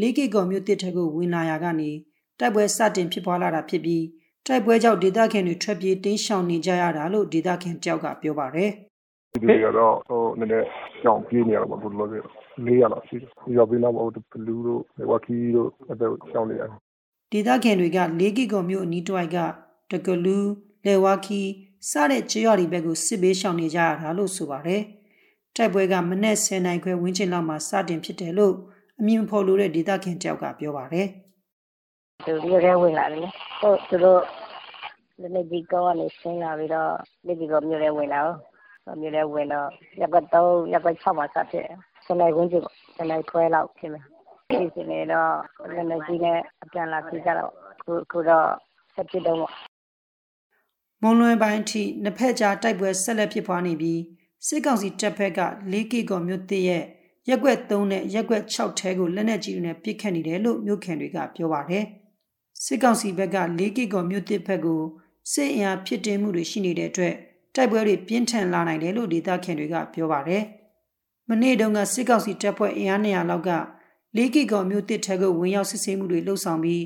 4K ကော်မြို့သစ်ထက်ကိုဝင်လာရာကနေတိုက်ပွဲစတင်ဖြစ်ပွားလာတာဖြစ်ပြီးတိုက်ပွဲကြောင့်ဒေသခံတွေထွက်ပြေးတင်းရှောင်နေကြရတာလို့ဒေသခံတယောက်ကပြောပါတယ်။ဒီတွေကတော့ဟိုနည်းနည်းကြောင်ပြေးနေရတော့ဘုလိုလိုလေးရတော့ရှိတယ်။ရောက်ပြီးနောက်ဟိုဘလူးတို့ဝါကီတို့အဲ့ဒါရှောင်းနေရတယ်။ ဒေသခံတွေက၄ကီကောမြို့အနီးတစ်ဝိုက်ကတကလူးလေဝါကီစတဲ့ကျေးရွာတွေဘက်ကိုစစ်ဘေးရှောင်နေကြရတာလို့ဆိုပါတယ်။တိုက်ပွဲကမနက်10နိုင်ခွဲဝင်းချင်လောက်မှာစတင်ဖြစ်တယ်လို့အမြင်ဖော်လို့တဲ့ဒေသခံတယောက်ကပြောပါတယ်။သူတို့ရဲဝင်လာတယ်။ဟုတ်သူတို့လည်းဒီကောကနေဆင်းလာပြီးတော့ဒီကောမြို့ရဲဝင်လာတော့မြို့ထဲဝင်တော့ရပ်ကွက်၃ရပ်ကွက်၆မှာစဖြစ်တယ်။၁၀နာရီဝန်းကျင်ပေါ့။၁၀နာရီခွဲလောက်ဖြစ်မယ်။ ဖြစ်စဉ်တွေတော့ လက်နက်ကြီးနဲ့ အပြန်အလှန်ပစ်ကြတာပေါ့။အခုတော့ ဆက်ဖြစ်တုန်းပေါ့။မွန်းလွဲပိုင်းအထိ နှစ်ဘက်ကြား တိုက်ပွဲဆက်လက်ဖြစ်ပွားနေပြီး စစ်ကောင်စီတပ်ဘက်က၄ကီကောမြို့သစ်ရဲ့ရက်ွက်3နဲ့ရက်ွက်6ထဲကို လက်နက်ကြီးတွေနဲ့ ပစ်ခတ်နေတယ်လို့ မြို့ခံတွေက ပြောပါတယ်။စစ်ကောင်စီဘက်က၄ကီကောမြို့သစ်ဘက်ကို စစ်အင်အားဖြစ်တင်မှုတွေ ရှိနေတဲ့အတွက် တိုက်ပွဲတွေ ပြင်းထန်လာနိုင်တယ်လို့ ဒေသခံတွေက ပြောပါတယ် မနေ့တုန်းက စစ်ကောင်စီတပ်ဖွဲ့ အင်အား200လောက်က လေးကီကောမြို့တစ်ထက်ကိုဝင်ရောက်စစ်ဆေးမှုတွေလှုပ်ဆောင်ပြီး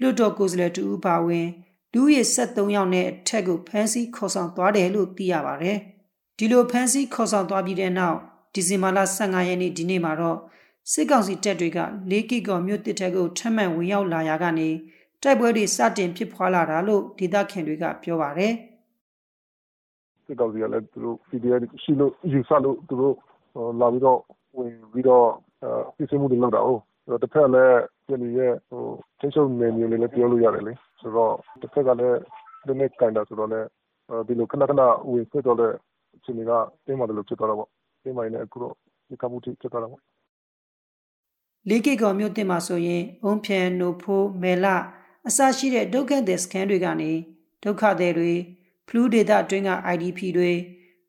လွတ်တော်ကိုယ်စားလှယ်တူဦးပါဝင်လူရည်73ယောက်နဲ့အထက်ကိုဖမ်းဆီးခေါ်ဆောင်သွားတယ်လို့သိရပါတယ်။ဒီလိုဖမ်းဆီးခေါ်ဆောင်သွားပြီးတဲ့နောက်ဒီဇင်ဘာလ15ရက်နေ့ဒီနေ့မှာတော့စစ်ကောင်စီတပ်တွေကလေးကီကောမြို့တစ်ထက်ကိုထပ်မံဝင်ရောက်လာရာကနေတိုက်ပွဲတွေစတင်ဖြစ်ပွားလာတာလို့ဒေသခံတွေကပြောပါတယ်။စစ်ကောင်စီကလည်းသူတို့ CDR ရှိလို့ယူဆလို့သူတို့လာပြီးတော့ဝင်ပြီးတော့ ပြည်စမှုတွေလုပ်တာဟုတ်တစ်ဖက်လည်းပြည်နယ်ရဲ့ဟိုထိချုပ်နယ်မြေလေးလည်း ပြောလို့ရတယ်လေ ဆိုတော့တစ်ဖက်ကလည်းဒီနေ့ကန်တာဆိုတော့လည်း ဒီလို ခဏခဏ ဝင်ဖြစ်တော့လည်း အချိန်ကတင်းမာတယ်လို့ဖြစ်သွားတာပေါ့ တင်းမာနေအခုတော့ဒီကမှုတိဖြစ်သွားတာပေါ့ လေးကီကောမြို့တင်မှာဆိုရင် အုံးဖြန် နိုဖိုးမဲလာအစရှိတဲ့ ဒုက္ခသည်စခန်းတွေကနေ ဒုက္ခသည်တွေ ဖလူးဒေတာတွင်းက IDP တွေ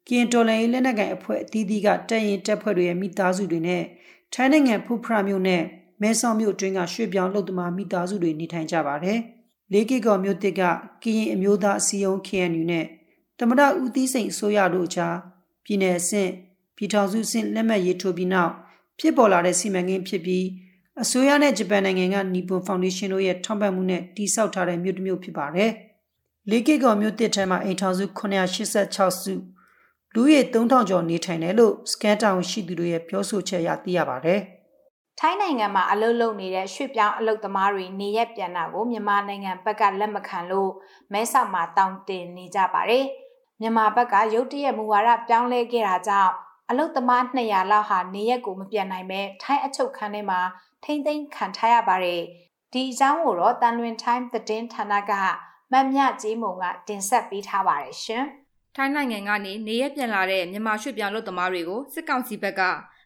ကင်တော်လိုင်းလက်နက်ကိုင်အဖွဲ့အသီးသီးက တပ်ရင်တပ်ဖွဲ့တွေရဲ့ မိသားစုတွေနဲ့ ထိုင်းနိုင်ငံဖူဖရာမြို့နဲ့မဲဆောက်မြို့တွင်းကရွှေပြောင်းလုံသမားမိသားစုတွေနေထိုင်ကြပါတယ်။လေးကီကော်မြို့တစ်ကကရင်အမျိုးသားအစည်းအရုံး KNU နဲ့တမရဦးသီးစိန်အစိုးရတို့ကြားပြည်내အဆင့်ပြည်ထောင်စုအဆင့်လက်မှတ်ရေးထိုးပြီးနောက်ဖြစ်ပေါ်လာတဲ့စီမံကိန်းဖြစ်ပြီးအစိုးရနဲ့ဂျပန်နိုင်ငံကနီပွန်ဖောင်ဒေးရှင်းတို့ရဲ့ထောက်ပံ့မှုနဲ့တည်ဆောက်ထားတဲ့မြို့တစ်မြို့ဖြစ်ပါတယ်။လေးကီကော်မြို့တစ်ထဲမှာအိမ်ထောင်စု986စု လူရေ3000ကျော်နေထိုင်တယ်လို့စကန်တောင်ရှိသူတွေရဲ့ပြောဆိုချက်အရသိရပါတယ်။ထိုင်းနိုင်ငံမှာအလုပ်လုပ်နေတဲ့ရွှေ့ပြောင်းအလုပ်သမားတွေနေရက်ပြန်တာကိုမြန်မာနိုင်ငံဘက်ကလက်မခံလို့မဲဆောက်မှာတောင်းတင်နေကြပါတယ်။မြန်မာဘက်ကရုတ်တရက်မူဝါဒပြောင်းလဲခဲ့တာကြောင့်အလုတ်သမား200လောက်ဟာနေရက်ကိုမပြန်နိုင်ပဲထိုင်းအချုပ်ခန်းထဲမှာထိမ့်သိမ်းခံထားရပါတယ်။ဒီအကြောင်းကိုတော့တန်လွင်ထိုင်းသတင်းဌာနကမမြကြီးမုံကတင်ဆက်ပေးထားပါတယ်ရှင်။ ထိုင်းနိုင်ငံကနေနေရက်ပြန်လာတဲ့မြန်မာရွှေ့ပြောင်းလုပ်သမားတွေကိုစစ်ကောင်စီဘက်က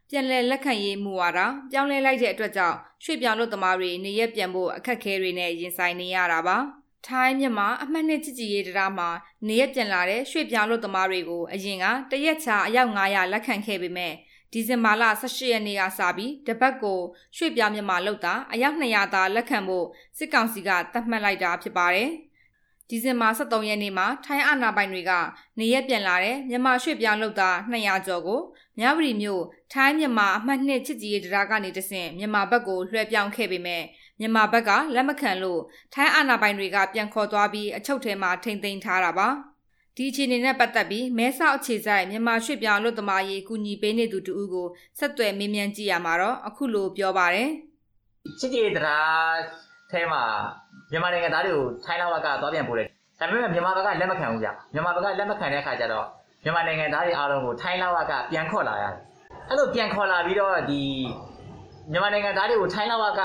ပြန်လည်လက်ခံရေးမူဝါဒပြောင်းလဲလိုက်တဲ့အတွက်ကြောင့်ရွှေ့ပြောင်းလုပ်သမားတွေနေရက်ပြန်ဖို့အခက်အခဲတွေနဲ့ရင်ဆိုင်နေရတာပါ။ထိုင်းမြန်မာအမှတ်နှစ်ချစ်ကြည်ရေးတရားမှာနေရပြန်လာတဲ့ရွှေ့ပြောင်းလုပ်သမားတွေကိုအရင်ကတရက်ချာအယောက်900လက်ခံခဲ့ပေမဲ့ဒီဇင်ဘာလ18ရက်နေ့ကစပြီးတပတ်ကိုရွှေ့ပြောင်းမြန်မာလုပ်သားအယောက်200သာလက်ခံဖို့စစ်ကောင်စီကသတ်မှတ်လိုက်တာဖြစ်ပါတယ်။ ဒီဇင်ဘာ23ရက်နေ့မှာထိုင်းအာဏာပိုင်တွေကနေရက်ပြန်လာတဲ့မြန်မာရွှေ့ပြောင်းလုပ်သား200ကျော်ကိုမြဝတီမြို့ထိုင်းမြန်မာအမှတ်2ချစ်ကြည်ရေးတရားကနေတဆင့်မြန်မာဘက်ကိုလွှဲပြောင်းခဲ့ပေမဲ့မြန်မာဘက်ကလက်မခံလို့ထိုင်းအာဏာပိုင်တွေကပြန်ခေါ်သွားပြီးအချုပ်ထဲမှာထိန်သိမ်းထားတာပါဒီအခြေအနေနဲ့ပတ်သက်ပြီးမဲဆောက်အခြေဆိုင်မြန်မာရွှေ့ပြောင်းလွတ်သမားရေးကူညီပေးနေသူတူဦးကိုဆက်သွယ်မေးမြန်းကြည့်ရမှာတော့အခုလိုပြောပါတယ်ချစ်ကြည်တရား ထဲမှာမြန်မာနိုင်ငံသားတွေကိုထိုင်းလာဝကသွားပြန်ပို့တယ်ဒါပေမဲ့မြန်မာဘက်ကလက်မခံဘူးဗျမြန်မာဘက်ကလက်မခံတဲ့အခါကျတော့မြန်မာနိုင်ငံသားတွေအားလုံးကိုထိုင်းလာဝကပြန်ခေါ်လာရတယ်အဲ့လိုပြန်ခေါ်လာပြီးတော့ဒီမြန်မာနိုင်ငံသားတွေကိုထိုင်းလာဝက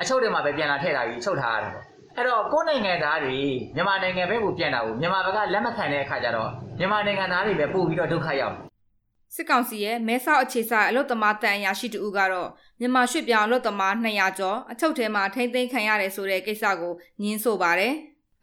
အချုပ်တွေမှာပဲပြန်လာထည့်ထားပြီးချုပ်ထားရတယ်ပေါ့အဲ့တော့ကိုယ်နိုင်ငံသားတွေမြန်မာနိုင်ငံဘက်ကိုပြန်လာဘူးမြန်မာဘက်ကလက်မခံတဲ့အခါကျတော့မြန်မာနိုင်ငံသားတွေပဲပို့ပြီးတော့ဒုက္ခရောက် စစ်ကောင်စီရဲ့မဲဆောက်အခြေဆိုင်အလုတ်သမားတန်အရာရှိတူဦးကတော့မြန်မာရွှေ့ပြောင်းအလုတ်သမား200ကျော်အချုပ်ထဲမှာထိမ့်သိမ်းခံရတယ်ဆိုတဲ့ကိစ္စကိုညင်းဆိုပါတယ်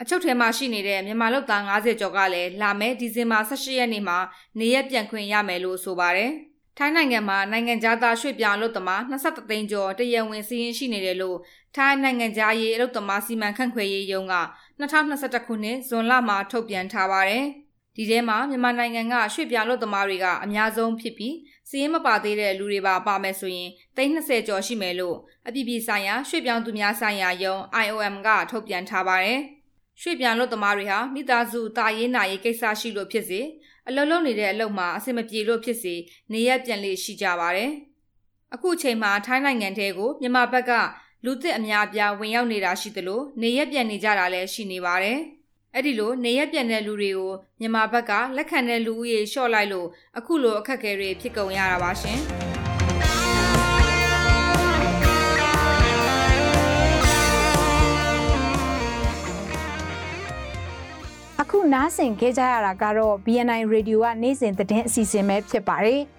အချုပ်ထဲမှာရှိနေတဲ့မြန်မာလူသား90ကျော်ကလည်းလာမယ့်ဒီဇင်ဘာ18ရက်နေ့မှာနေရက်ပြန်ခွင့်ရမယ်လို့ဆိုပါတယ်။ထိုင်းနိုင်ငံမှာနိုင်ငံသားရွှေ့ပြောင်းအလုပ်သမား23သိန်းကျော်တရဝင်စီးရင်ရှိနေတယ်လို့ထိုင်းနိုင်ငံသားရေးအလုပ်သမားစီမံခန့်ခွဲရေးရုံးက2021ခုနှစ်ဇွန်လမှာထုတ်ပြန်ထားပါတယ်။ ဒီထဲမှာမြန်မာနိုင်ငံကရွှေ့ပြောင်းအလုပ်သမားတွေကအများဆုံးဖြစ်ပြီးစီးရင်မပါသေးတဲ့လူတွေပါပါမယ်ဆိုရင်320ကျော်ရှိမယ်လို့အပြည်ပြည်ဆိုင်ရာရွှေ့ပြောင်းသူများဆိုင်ရာရုံး IOM ကထုတ်ပြန်ထားပါတယ်။ရွှေ့ပြောင်းလုပ်သမားတွေဟာမိသားစုတာရေးနာရေးကိစ္စရှိလို့ဖြစ်စေအလုပ်လုပ်နေတဲ့အလုပ်မှာအဆင်မပြေလို့ဖြစ်စေနေရပြန်လေရှိကြပါတယ်။အခုချိန်မှာထိုင်းနိုင်ငံထဲကိုမြန်မာဘက်ကလူသစ်အများအပြားဝင်ရောက်နေတာရှိသလိုနေရပြန်နေကြတာလည်းရှိနေပါတယ်။ အဲ့ဒီလိုနေရပြန်တဲ့လူတွေကိုမြန်မာဘက်ကလက်ခံတဲ့လူဦးရေလျှော့လိုက်လို့အခုလိုအခက်အခဲတွေဖြစ်ကုန်ရတာပါရှင်။အခုနားဆင်ခဲ့ကြရတာကတော့ BNI Radio ကနေ့စဉ်သတင်းအစီအစဉ်ပဲဖြစ်ပါတယ်။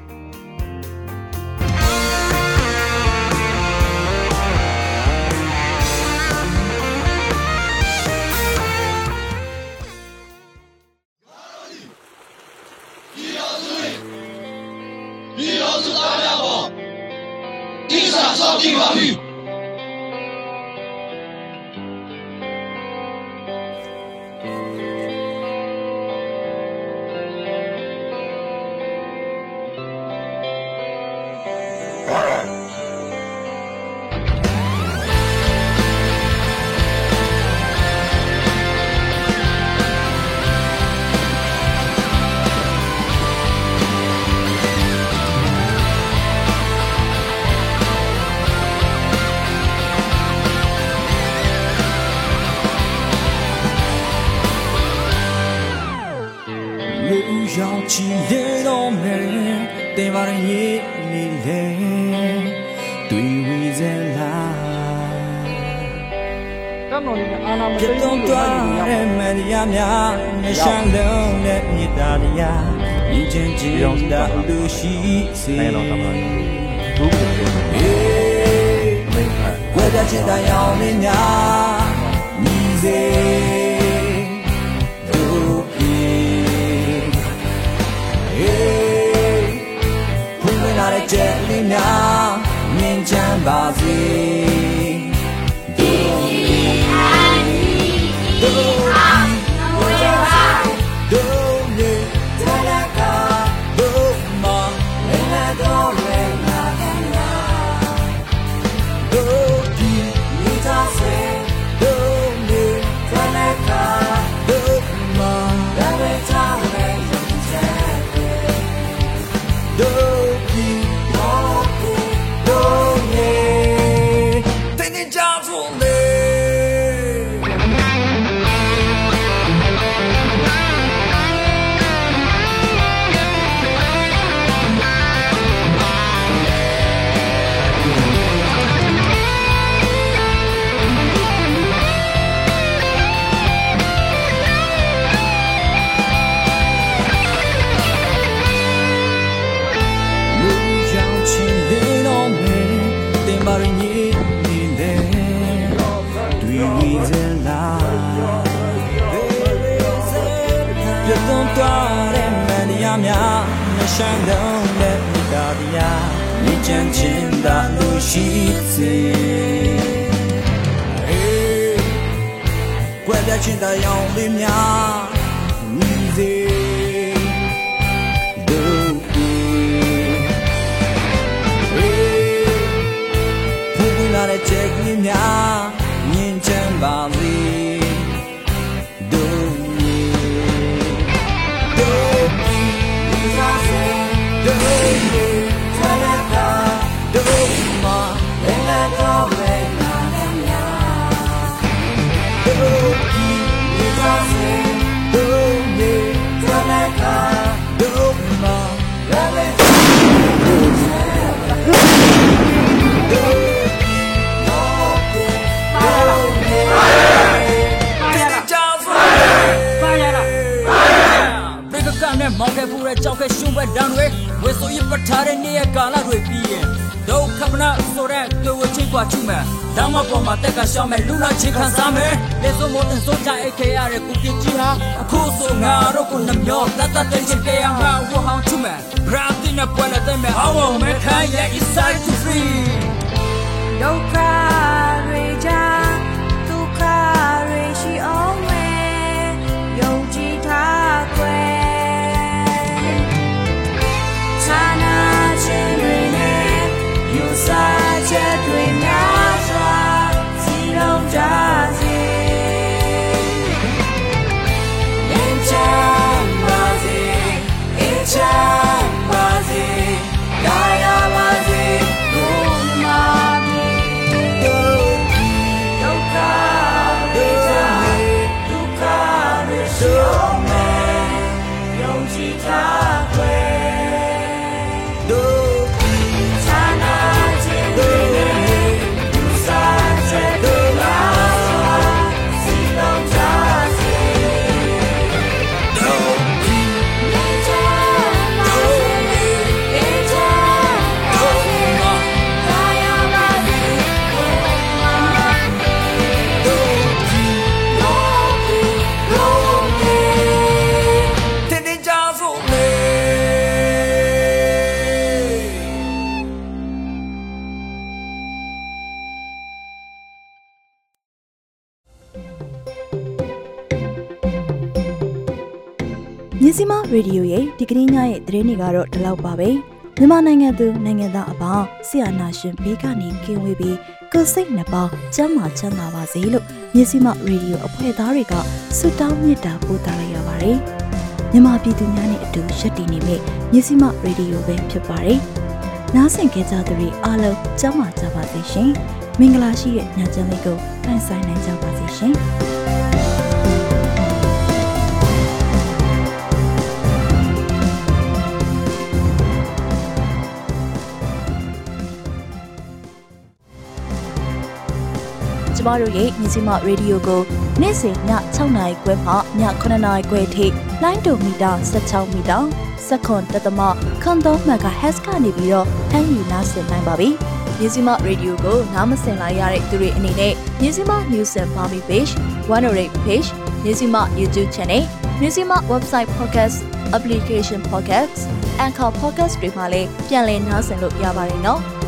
ဒီစာဆောက်ကြည့် ပါပြီရောက်ချီလေတော့မယ်တင်ပါရင်နေလေတွေ့ဝီစလာတမော်လေးအာနာမသိဘူးလို့ပြောနေရမယ်ရများနှရှမ်းလုံးနဲ့မြေတားတရားညီချင်းချင်းတာလူရှိစေအဲ့တော့တမန်ဘူးအေးဝဲကြချင်တဲ့အောင်မင်းများညီစေ င့်လာတဲ့ကြက်လေးများမြင်ချမ်းပါစေ စေအေးကွယ်ပြချင်တဲ့ရောင်လေးများဝီစေတို့ဖူးဝင်လာတဲ့ချက်ကြီးများမြ ခဲ့ရှုံးပဲတန်းတွေဝေဆိုရပထားတဲ့နေ့ရက်ကာလတွေပြီးရင်ဒုက္ခမနာဆိုတဲ့လူဝချင်းကွာချူမယ်တောင်းမပေါ်မှာတက်ကရှောင်းမယ်လူနာချင်းခံစားမယ်လက်စုံမို့တင်စိုးကြအိတ်ခဲရတဲ့ကုပြကြီးဟာအခုဆိုငါတို့ကိုနှမျောတတ်တတ်တဲ့ချစ်တဲ့ငါဝဟောင်းချူမယ်ဘရာတင်နဲ့ပွဲလက်တဲ့မဲ့ဟောင်းမဲခိုင်းရဲ့ inside to free ဒုက္ရေဒီယိုရဲ့ဒီကနေ့ညရဲ့သတင်းတွေကတော့ဒီလောက်ပါပဲမြန်မာနိုင်ငံသူနိုင်ငံသားအပေါင်းဆရာနာရှင်ဘေးကနေကင်းဝေးပြီးကိုယ်စိတ်နှပါကျမ်းမာချမ်းသာပါစေလို့မြစီမရေဒီယိုအဖွဲ့သားတွေကဆုတောင်းမေတ္တာပို့သလိုက်ရပါတယ်။မြန်မာပြည်သူများနဲ့အတူရက်တည်နေမိမြစီမရေဒီယိုပဲဖြစ်ပါတယ်။နားဆင်ကြကြသူတွေအားလုံးကျမ်းမာကြပါစေရှင်။မင်္ဂလာရှိတဲ့ညချမ်းလေးကိုဖန်ဆိုင်နိုင်ကြပါစေရှင်။ ကျမတို့ရဲ့မြစီမရေဒီယိုကိုနေ့စဉ်ည6နာရီခွဲမှည9နာရီခွဲထိလိုင်းဒိုမီတာ16မီတာစက္ကွန်တသမခွန်3 MHz ကနေပြီးတော့ဖမ်းယူနားဆင်နိုင်ပါပြီ။မြစီမရေဒီယိုကိုနားမစင်လိုက်ရတဲ့သူတွေအနေနဲ့မြစီမ News and Farmy Page 108 Page မြစီမ YouTube Channel မြစီမ Website Podcast Application Podcast Anchor Podcast တွေမှာလည်းပြန်လည်နားဆင်လို့ရပါတယ်နော်။